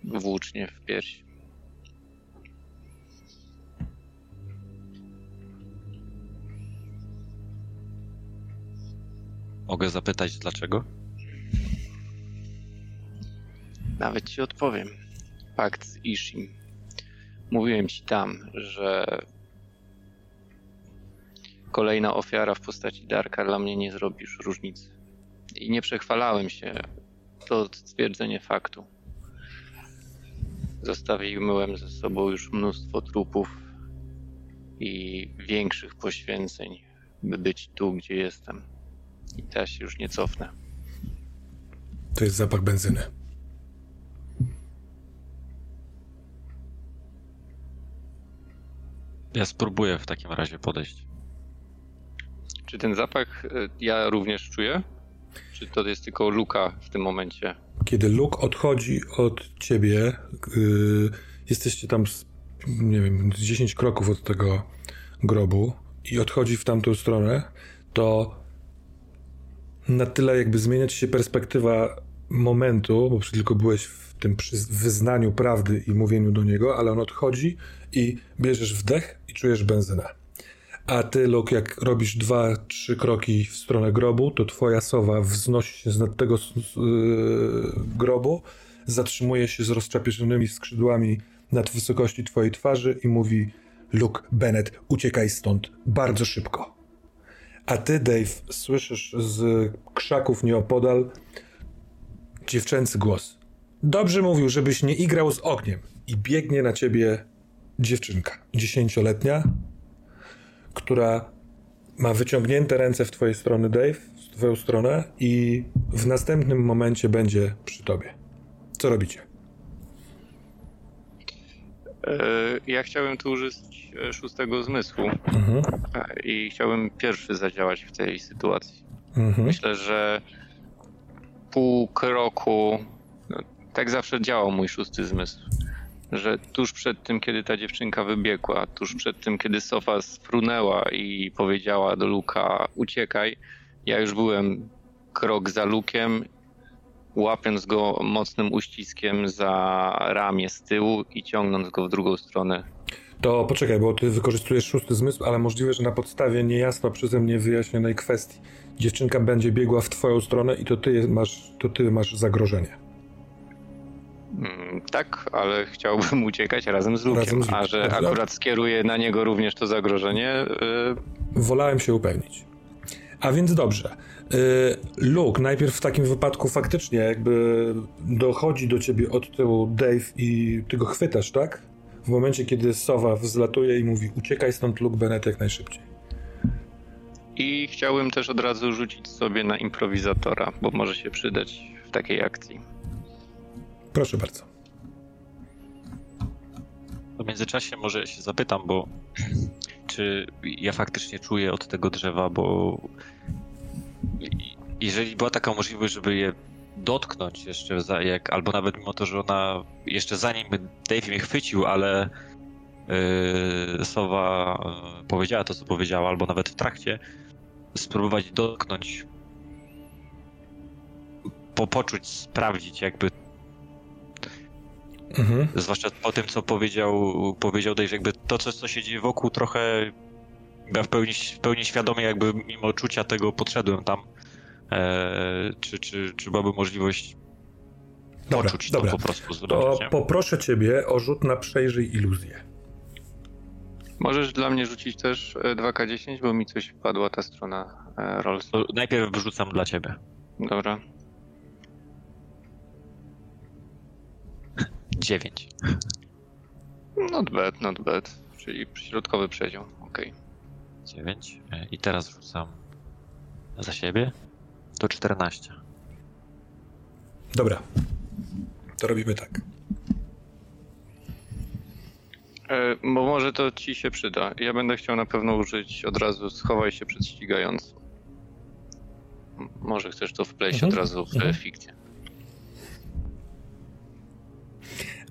włócznie w pierś. Mogę zapytać dlaczego? Nawet ci odpowiem. Pakt z Ishim. Mówiłem ci tam, że kolejna ofiara w postaci Darka dla mnie nie zrobi już różnicy. I nie przechwalałem się. To stwierdzenie faktu. Zostawiłem ze sobą już mnóstwo trupów i większych poświęceń, by być tu, gdzie jestem. I teraz się już nie cofnę. To jest zapach benzyny. Ja spróbuję w takim razie podejść. Czy ten zapach y, ja również czuję? Czy to jest tylko luka w tym momencie? Kiedy Luke odchodzi od ciebie, yy, jesteście tam, z, nie wiem, z 10 kroków od tego grobu i odchodzi w tamtą stronę, to na tyle jakby zmienia ci się perspektywa momentu, bo tylko byłeś w tym wyznaniu prawdy i mówieniu do niego, ale on odchodzi i bierzesz wdech i czujesz benzynę. A ty, Luke, jak robisz dwa, trzy kroki w stronę grobu, to twoja sowa wznosi się z nad tego yy, grobu, zatrzymuje się z rozczapieczonymi skrzydłami nad wysokości twojej twarzy i mówi Luke, Bennett, uciekaj stąd, bardzo szybko. A ty, Dave, słyszysz z krzaków nieopodal dziewczęcy głos. Dobrze mówił, żebyś nie igrał z ogniem. I biegnie na ciebie dziewczynka, dziesięcioletnia, która ma wyciągnięte ręce w twojej stronę, Dave, w twoją stronę i w następnym momencie będzie przy tobie. Co robicie? E, Ja chciałem tu użyć e, szóstego zmysłu Mhm. i chciałbym pierwszy zadziałać w tej sytuacji. Mhm. Myślę, że pół kroku, no, tak zawsze działał mój szósty zmysł, że tuż przed tym, kiedy ta dziewczynka wybiegła, tuż przed tym, kiedy Sofa sfrunęła i powiedziała do Luka uciekaj, ja już byłem krok za Lukiem, łapiąc go mocnym uściskiem za ramię z tyłu i ciągnąc go w drugą stronę. To poczekaj, bo ty wykorzystujesz szósty zmysł, ale możliwe, że na podstawie niejasno przeze mnie wyjaśnionej kwestii dziewczynka będzie biegła w twoją stronę i to ty masz, to ty masz zagrożenie. Mm, Tak, ale chciałbym uciekać razem z Lukiem, Razem z Lukiem. a że akurat skieruję na niego również to zagrożenie, y, Wolałem się upewnić. A więc dobrze. Y, Luke, najpierw w takim wypadku faktycznie jakby dochodzi do ciebie od tyłu Dave i ty go chwytasz, tak? W momencie, kiedy Sowa wzlatuje i mówi uciekaj stąd Luke Bennett jak najszybciej. I chciałbym też od razu rzucić sobie na improwizatora, bo może się przydać w takiej akcji. Proszę bardzo. W międzyczasie może się zapytam, bo czy ja faktycznie czuję od tego drzewa, bo jeżeli była taka możliwość, żeby je dotknąć jeszcze, za, jak, albo nawet mimo to, że ona jeszcze zanim Dave mnie chwycił, ale yy, Sowa yy, powiedziała to, co powiedziała, albo nawet w trakcie, spróbować dotknąć, po, poczuć, sprawdzić jakby Mhm. Zwłaszcza po tym, co powiedział, powiedział Dave, jakby to, co, co się dzieje wokół, trochę ja w pełni, w pełni świadomie, jakby mimo czucia tego podszedłem tam. Eee, czy, czy, czy byłaby możliwość Dobra, poczuć dobra. to po prostu To zobaczyć, nie? poproszę ciebie o rzut na przejrzyj iluzję. Możesz dla mnie rzucić też e, 2K10, bo mi coś wpadła ta strona e, Rolls. To najpierw wrzucam dla ciebie. Dobra. 9. Not bad, not bad. Czyli środkowy przedział, okej. 9. E, I teraz rzucam za siebie. To 14. Dobra. To robimy tak. E, Bo może to ci się przyda. Ja będę chciał na pewno użyć od razu schowaj się przed ścigającym. M- Może chcesz to wpleść Mhm, od razu w mhm. fikcję.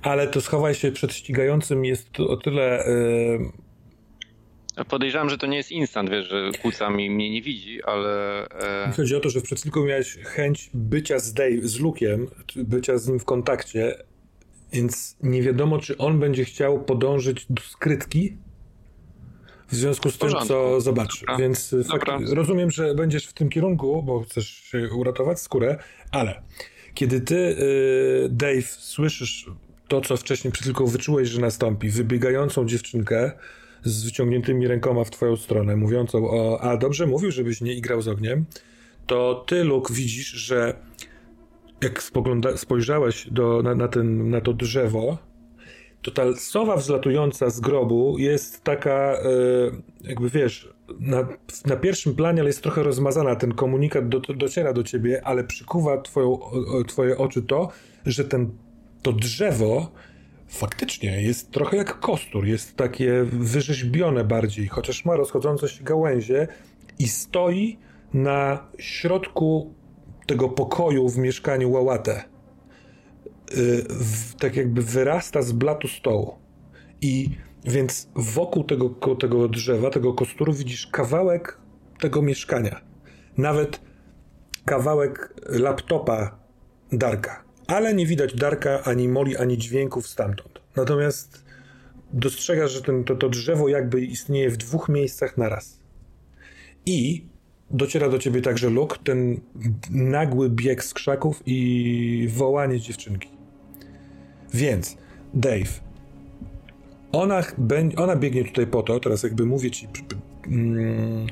Ale to schowaj się przed ścigającym jest o tyle. Yy, Podejrzewam, że to nie jest instant, wiesz, że kłóca mi mnie nie widzi, ale e, Chodzi o to, że w przedsilku miałeś chęć bycia z Dave, z Luke'iem, bycia z nim w kontakcie, więc nie wiadomo, czy on będzie chciał podążyć do skrytki w związku z tym, co zobaczy. Dobra. Więc fakt, rozumiem, że będziesz w tym kierunku, bo chcesz się uratować skórę, ale kiedy ty, y, Dave, słyszysz to, co wcześniej przed wyczułeś, że nastąpi, wybiegającą dziewczynkę z wyciągniętymi rękoma w twoją stronę, mówiącą o, a dobrze mówił, żebyś nie igrał z ogniem, to ty, Luke, widzisz, że jak spogląda, spojrzałeś do, na, na, ten, na to drzewo, to ta sowa wzlatująca z grobu jest taka, e, jakby wiesz, na, na pierwszym planie, ale jest trochę rozmazana. Ten komunikat do, dociera do ciebie, ale przykuwa twoją, twoje oczy to, że ten, to drzewo faktycznie jest trochę jak kostur. Jest takie wyrzeźbione bardziej, chociaż ma rozchodzące się gałęzie i stoi na środku tego pokoju w mieszkaniu Łałatę. Y, tak jakby wyrasta z blatu stołu. I więc wokół tego, tego drzewa, tego kosturu widzisz kawałek tego mieszkania. Nawet kawałek laptopa Darka. Ale nie widać Darka, ani Moli, ani dźwięków stamtąd. Natomiast dostrzegasz, że ten, to, to drzewo jakby istnieje w dwóch miejscach naraz. I dociera do ciebie także Luke, ten nagły bieg z krzaków i wołanie dziewczynki. Więc, Dave, ona, ona biegnie tutaj po to, teraz jakby mówię ci, mm,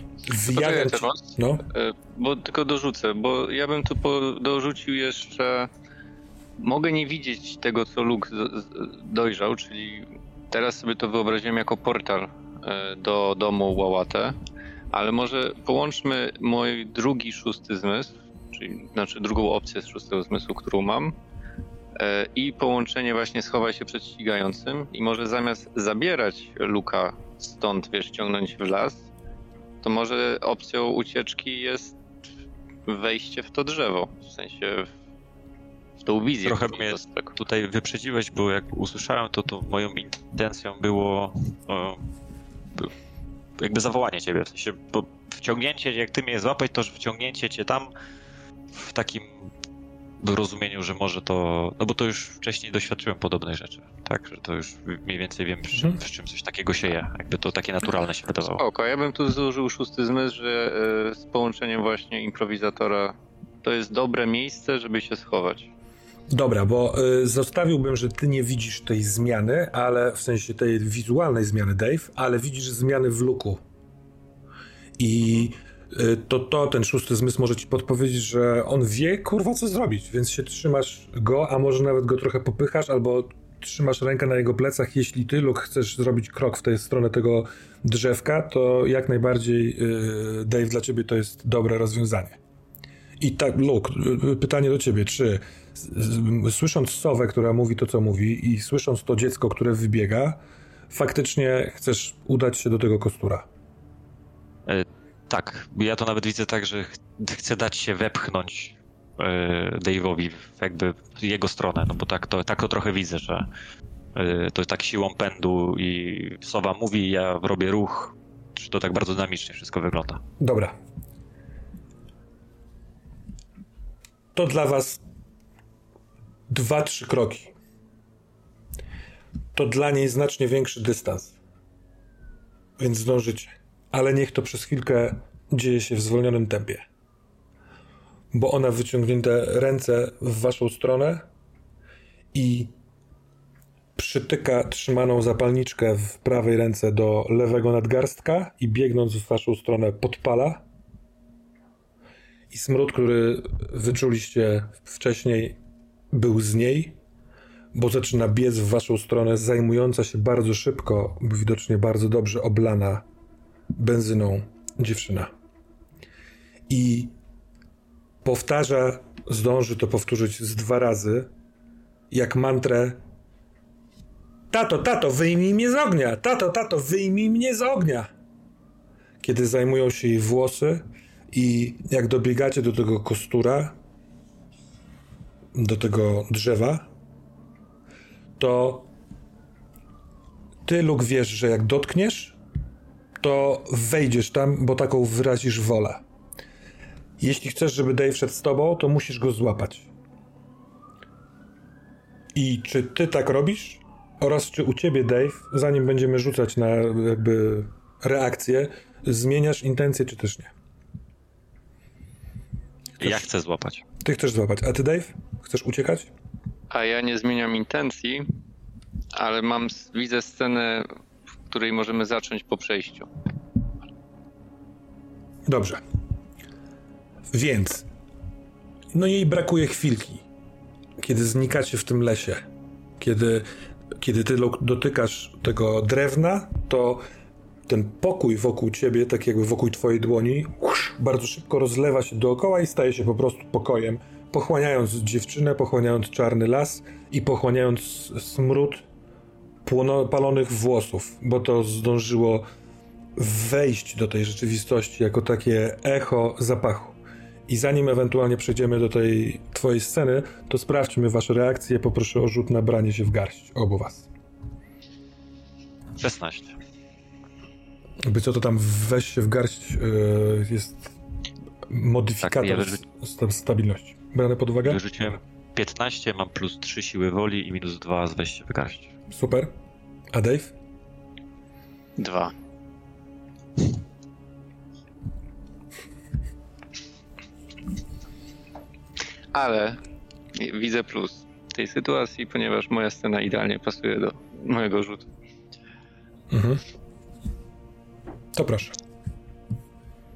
wjadam ci, no, E, Bo tylko dorzucę, bo ja bym tu dorzucił jeszcze. Mogę nie widzieć tego, co Luke dojrzał, czyli teraz sobie to wyobraziłem jako portal e, do domu Łałatę, ale może połączmy mój drugi szósty zmysł, czyli znaczy drugą opcję z szóstego zmysłu, którą mam, E, I połączenie właśnie schowa się przed ścigającym i może zamiast zabierać Luka stąd, wiesz, ciągnąć w las, to może opcją ucieczki jest wejście w to drzewo, w sensie tą wizję. Trochę mnie. Tutaj wyprzedziłeś, bo jak usłyszałem to, to moją intencją było o, by- jakby zawołanie ciebie, w sensie, bo wciągnięcie, jak ty mnie złapać, to że wciągnięcie cię tam w takim rozumieniu, że może to, no bo to już wcześniej doświadczyłem podobnej rzeczy, tak, że to już mniej więcej wiem, z czym, Mhm. czym coś takiego się je, jakby to takie naturalne się wydawało. Oko, ja bym tu zużył szósty zmysł, że e, z połączeniem właśnie improwizatora to jest dobre miejsce, żeby się schować. Dobra, bo y, zostawiłbym, że ty nie widzisz tej zmiany, ale w sensie tej wizualnej zmiany, Dave, ale widzisz zmiany w luku. I y, to, to ten szósty zmysł może ci podpowiedzieć, że on wie, kurwa, co zrobić, więc się trzymasz go, a może nawet go trochę popychasz, albo trzymasz rękę na jego plecach. Jeśli ty, Luke, chcesz zrobić krok w tę stronę tego drzewka, to jak najbardziej, y, Dave, dla ciebie to jest dobre rozwiązanie. I tak, Luke, y, pytanie do ciebie, czy słysząc sowę, która mówi to, co mówi i słysząc to dziecko, które wybiega, faktycznie chcesz udać się do tego kostura? Tak, ja to nawet widzę tak, że ch- chcę dać się wepchnąć e, Dave'owi jakby w jego stronę, no bo tak to, tak to trochę widzę, że e, to tak siłą pędu i sowa mówi, ja robię ruch, że to tak bardzo dynamicznie wszystko wygląda. Dobra. To dla was dwa, trzy kroki. To dla niej znacznie większy dystans. Więc zdążycie. Ale niech to przez chwilkę dzieje się w zwolnionym tempie. Bo ona wyciągnięte ręce w waszą stronę i przytyka trzymaną zapalniczkę w prawej ręce do lewego nadgarstka i biegnąc w waszą stronę podpala. I smród, który wyczuliście wcześniej, był z niej, bo zaczyna biec w waszą stronę, zajmująca się bardzo szybko, widocznie bardzo dobrze oblana benzyną dziewczyna. I powtarza, zdąży to powtórzyć z dwa razy, jak mantrę Tato, tato, wyjmij mnie z ognia! Tato, tato, wyjmij mnie z ognia! Kiedy zajmują się jej włosy i jak dobiegacie do tego kostura, do tego drzewa, to ty, Luke, wiesz, że jak dotkniesz, to wejdziesz tam, bo taką wyrazisz wolę. Jeśli chcesz, żeby Dave szedł z tobą, to musisz go złapać. I czy ty tak robisz? Oraz czy u ciebie, Dave, zanim będziemy rzucać na jakby reakcję, zmieniasz intencję, czy też nie? Ja chcę złapać. Ty chcesz złapać, a ty, Dave? Chcesz uciekać? A ja nie zmieniam intencji, ale mam, widzę scenę, w której możemy zacząć po przejściu. Dobrze. Więc, no jej brakuje chwilki, kiedy znikacie w tym lesie. Kiedy, kiedy ty dotykasz tego drewna, to ten pokój wokół ciebie, tak jakby wokół twojej dłoni, bardzo szybko rozlewa się dookoła i staje się po prostu pokojem, pochłaniając dziewczynę, pochłaniając czarny las i pochłaniając smród płono, palonych włosów, bo to zdążyło wejść do tej rzeczywistości jako takie echo zapachu. I zanim ewentualnie przejdziemy do tej twojej sceny, to sprawdźmy wasze reakcje. Poproszę o rzut na branie się w garść obu was. 16. Jakby co to tam weź się w garść yy, jest modyfikator Tak, ja stabilności. Brane pod uwagę? Wyrzuciłem 15, mam plus 3 siły woli i minus 2 z wejścia w garść. Super. A Dave? Dwa. Ale widzę plus w tej sytuacji, ponieważ moja scena idealnie pasuje do mojego rzutu. Mhm. To proszę.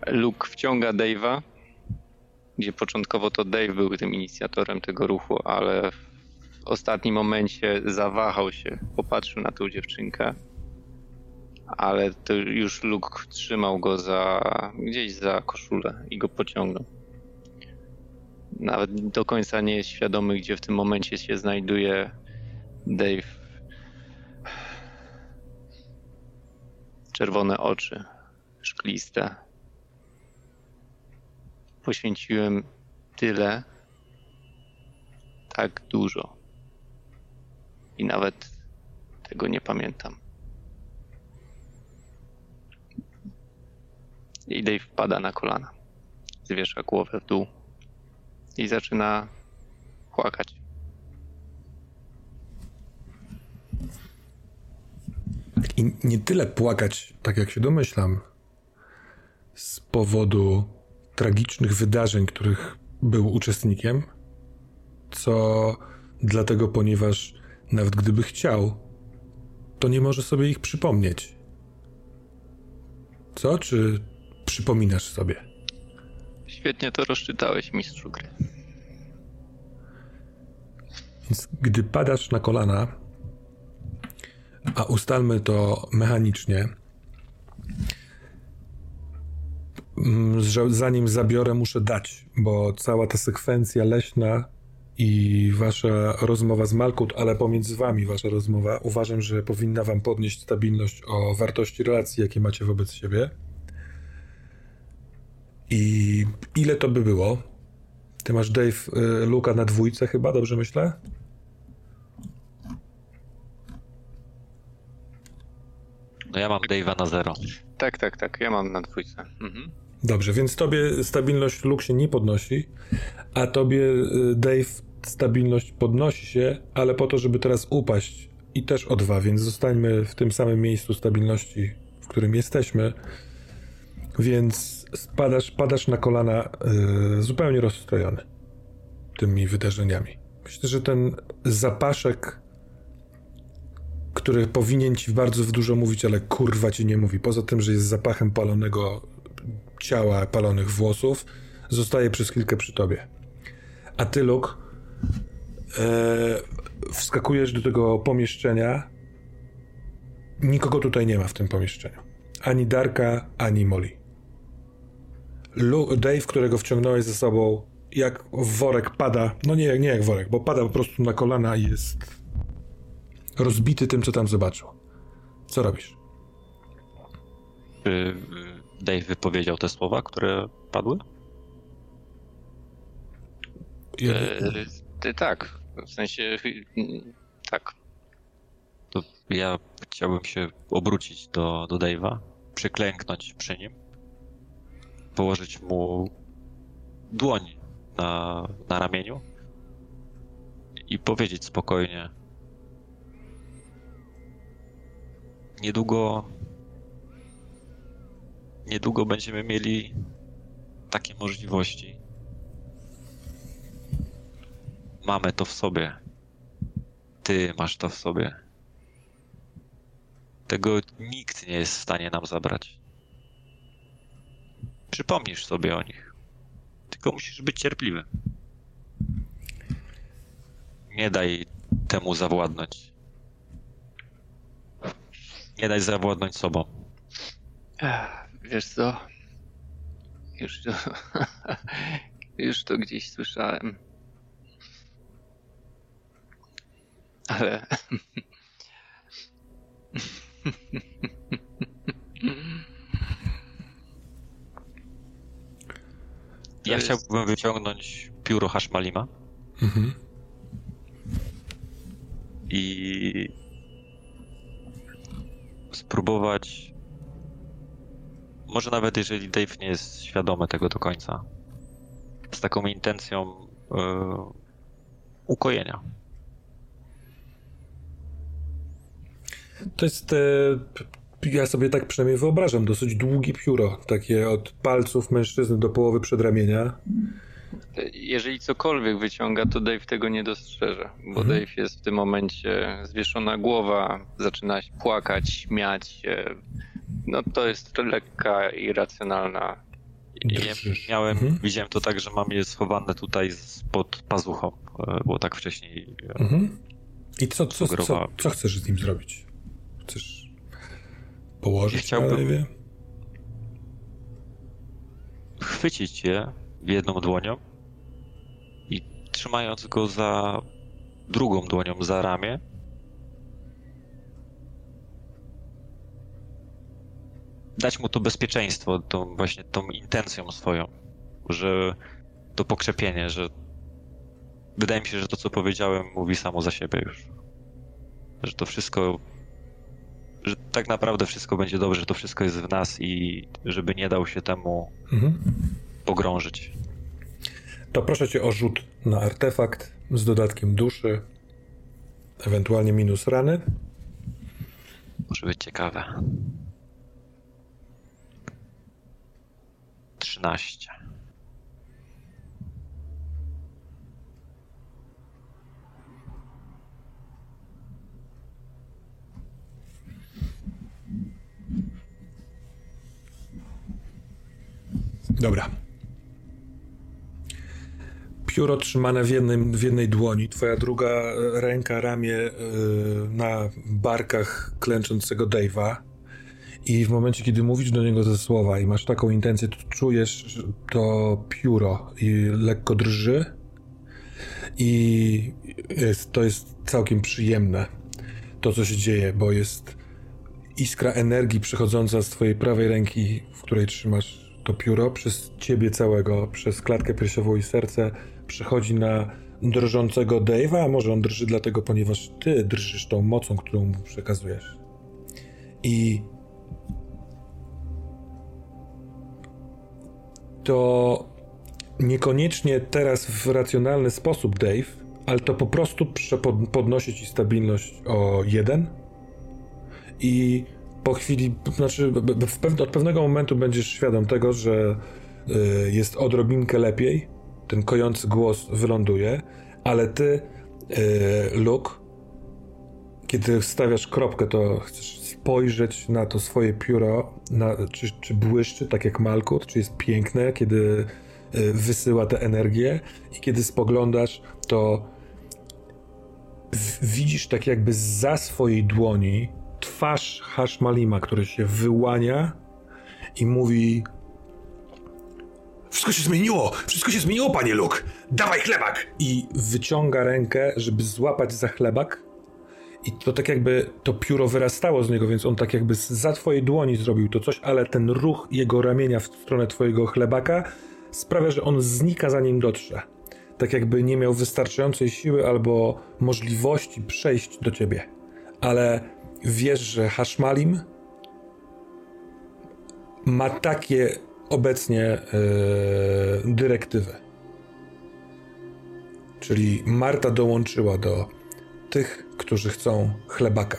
Luke wciąga Dave'a, gdzie początkowo to Dave był tym inicjatorem tego ruchu, ale w ostatnim momencie zawahał się, popatrzył na tą dziewczynkę, ale to już Luke trzymał go za gdzieś za koszulę i go pociągnął. nawet do końca nie jest świadomy, gdzie w tym momencie się znajduje Dave. Czerwone oczy, szkliste. Poświęciłem tyle, tak dużo. I nawet tego nie pamiętam. I Dave wpada na kolana. Zwiesza głowę w dół i zaczyna płakać. I nie tyle płakać, tak jak się domyślam, z powodu tragicznych wydarzeń, których był uczestnikiem, co dlatego, ponieważ nawet gdyby chciał, to nie może sobie ich przypomnieć. Co? Czy przypominasz sobie? Świetnie to rozczytałeś, mistrzu gry. Więc gdy padasz na kolana, a ustalmy to mechanicznie, mm, zanim zabiorę, muszę dać, bo cała ta sekwencja leśna i wasza rozmowa z Malkut, ale pomiędzy wami wasza rozmowa, uważam, że powinna wam podnieść stabilność o wartości relacji, jakie macie wobec siebie. I ile to by było? Ty masz Dave y, Luka na dwójce chyba, dobrze myślę? No ja mam Dave'a na zero. Tak, tak, tak. Ja mam na dwójce. Mhm. Dobrze, więc tobie stabilność Luke się nie podnosi, a tobie y, Dave stabilność podnosi się, ale po to, żeby teraz upaść i też o dwa, więc zostańmy w tym samym miejscu stabilności, w którym jesteśmy. Więc spadasz, padasz na kolana y, zupełnie rozstrojony tymi wydarzeniami. Myślę, że ten zapaszek, który powinien ci bardzo dużo mówić, ale kurwa ci nie mówi. Poza tym, że jest zapachem palonego ciała, palonych włosów, zostaje przez chwilkę przy tobie. A ty, Luke, e, wskakujesz do tego pomieszczenia. Nikogo tutaj nie ma w tym pomieszczeniu. Ani Darka, ani Molly. Dave, którego wciągnąłeś ze sobą, jak worek pada, no nie, nie jak worek, bo pada po prostu na kolana i jest rozbity tym, co tam zobaczył. Co robisz? Czy Dave wypowiedział te słowa, które padły? Ja, E, tak. W sensie tak. To ja chciałbym się obrócić do, do Dave'a, przyklęknąć przy nim, położyć mu dłoń na, na ramieniu i powiedzieć spokojnie. Niedługo. Niedługo będziemy mieli takie możliwości. Mamy to w sobie. Ty masz to w sobie. Tego nikt nie jest w stanie nam zabrać. Przypomnisz sobie o nich. Tylko musisz być cierpliwy. Nie daj temu zawładnąć. Nie daj zawładnąć sobą. Wiesz co? Już to, już to gdzieś słyszałem. Ale Ja jest- chciałbym wyciągnąć pióro Hashmalima mhm. i spróbować. Może nawet jeżeli Dave nie jest świadomy tego do końca, z taką intencją e, ukojenia. To jest, e, ja sobie tak przynajmniej wyobrażam, dosyć długie pióro, takie od palców mężczyzny do połowy przedramienia. Jeżeli cokolwiek wyciąga, to Dave tego nie dostrzeże, bo Mhm. Dave jest w tym momencie zwieszona głowa, zaczyna się płakać, śmiać się. No to jest lekka, irracjonalna. Ja Drżysz. miałem, Mhm. widziałem to tak, że mam je schowane tutaj pod pazuchą, e, bo tak wcześniej e, Mhm. I co, co, co, co chcesz z nim zrobić? Chcesz położyć Ja chciałbym- na lewie? chwycić je jedną dłonią trzymając go za drugą dłonią za ramię. Dać mu to bezpieczeństwo, tą właśnie tą intencją swoją, że to pokrzepienie, że wydaje mi się, że to co powiedziałem mówi samo za siebie już. Że to wszystko że tak naprawdę wszystko będzie dobrze, że to wszystko jest w nas i żeby nie dał się temu mhm. Pogrążyć. To proszę cię o rzut na artefakt z dodatkiem duszy, ewentualnie minus rany. Może być ciekawe. 13. Dobra. Pióro trzymane w, jednym, w jednej dłoni, twoja druga ręka, ramię yy, na barkach klęczącego Dave'a. I w momencie, kiedy mówisz do niego te słowa i masz taką intencję, to czujesz to pióro i lekko drży. I jest, to jest całkiem przyjemne, to co się dzieje, bo jest iskra energii przechodząca z twojej prawej ręki, w której trzymasz to pióro przez ciebie całego, przez klatkę piersiową i serce przechodzi na drżącego Dave'a, a może on drży dlatego, ponieważ ty drżysz tą mocą, którą mu przekazujesz. I to niekoniecznie teraz w racjonalny sposób, Dave, ale to po prostu podnosi ci stabilność o jeden i po chwili, znaczy od pewnego momentu będziesz świadom tego, że y, jest odrobinkę lepiej, ten kojący głos wyląduje, ale ty, y, Luke, kiedy stawiasz kropkę, to chcesz spojrzeć na to swoje pióro, na, czy, czy błyszczy, tak jak Malkut, czy jest piękne, kiedy y, wysyła tę energię i kiedy spoglądasz, to widzisz tak jakby za swojej dłoni twarz Hashmalima, który się wyłania i mówi wszystko się zmieniło! Wszystko się zmieniło, panie Luke! Dawaj chlebak! I wyciąga rękę, żeby złapać za chlebak. I to tak jakby to pióro wyrastało z niego, więc on tak jakby za twojej dłoni zrobił to coś, ale ten ruch jego ramienia w stronę twojego chlebaka sprawia, że on znika zanim dotrze. Tak jakby nie miał wystarczającej siły albo możliwości przejść do ciebie. Ale wiesz, że Hashmalim ma takie obecnie yy, dyrektywy. Czyli Marta dołączyła do tych, którzy chcą chlebaka.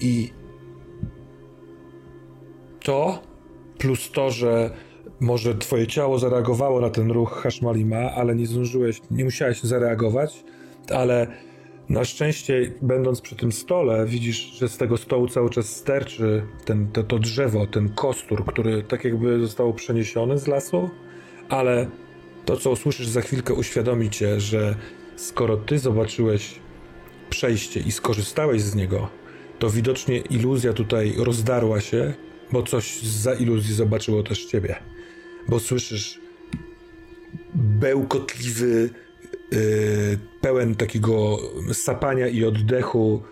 I to plus to, że może twoje ciało zareagowało na ten ruch Hashmalima, ale nie zdążyłeś, nie musiałeś zareagować, ale na szczęście, będąc przy tym stole, widzisz, że z tego stołu cały czas sterczy ten, to, to drzewo, ten kostur, który tak jakby został przeniesiony z lasu, ale to, co usłyszysz za chwilkę, uświadomi cię, że skoro ty zobaczyłeś przejście i skorzystałeś z niego, to widocznie iluzja tutaj rozdarła się, bo coś za iluzji zobaczyło też ciebie. Bo słyszysz bełkotliwy pełen takiego sapania i oddechu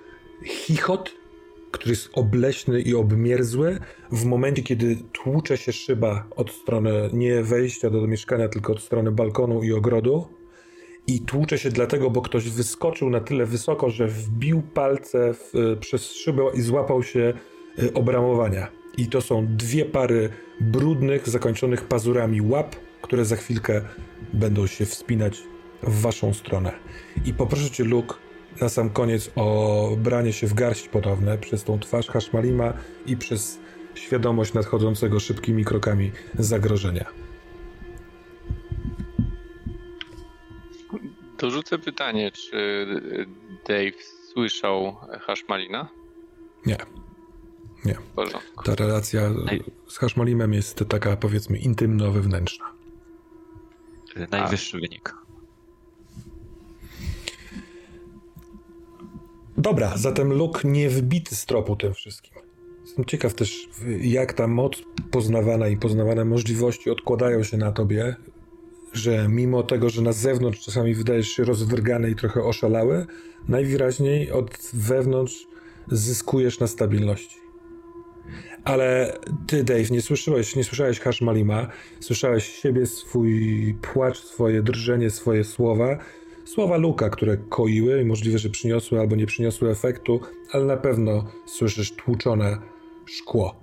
chichot, który jest obleśny i obmierzły, w momencie, kiedy tłucze się szyba od strony nie wejścia do mieszkania, tylko od strony balkonu i ogrodu. I tłucze się dlatego, bo ktoś wyskoczył na tyle wysoko, że wbił palce w, przez szybę i złapał się y, obramowania. I to są dwie pary brudnych, zakończonych pazurami łap, które za chwilkę będą się wspinać w waszą stronę. I poproszę cię, Luke, na sam koniec o branie się w garść podobne przez tą twarz Hashmalima i przez świadomość nadchodzącego szybkimi krokami zagrożenia. Dorzucę pytanie, czy Dave słyszał Hashmalina? Nie. Nie. Ta relacja z Hashmalimem jest taka, powiedzmy, intymno-wewnętrzna. Najwyższy A. wynik. Dobra, zatem Luke nie wbity z tropu tym wszystkim. Jestem ciekaw też, jak ta moc poznawana i poznawane możliwości odkładają się na tobie że mimo tego, że na zewnątrz czasami wydajesz się rozdrgany i trochę oszalały, najwyraźniej od wewnątrz zyskujesz na stabilności. Ale ty, Dave, nie słyszałeś, nie słyszałeś Hashmalima, słyszałeś siebie, swój płacz, swoje drżenie, swoje słowa, słowa Luka, które koiły i możliwe, że przyniosły albo nie przyniosły efektu, ale na pewno słyszysz tłuczone szkło.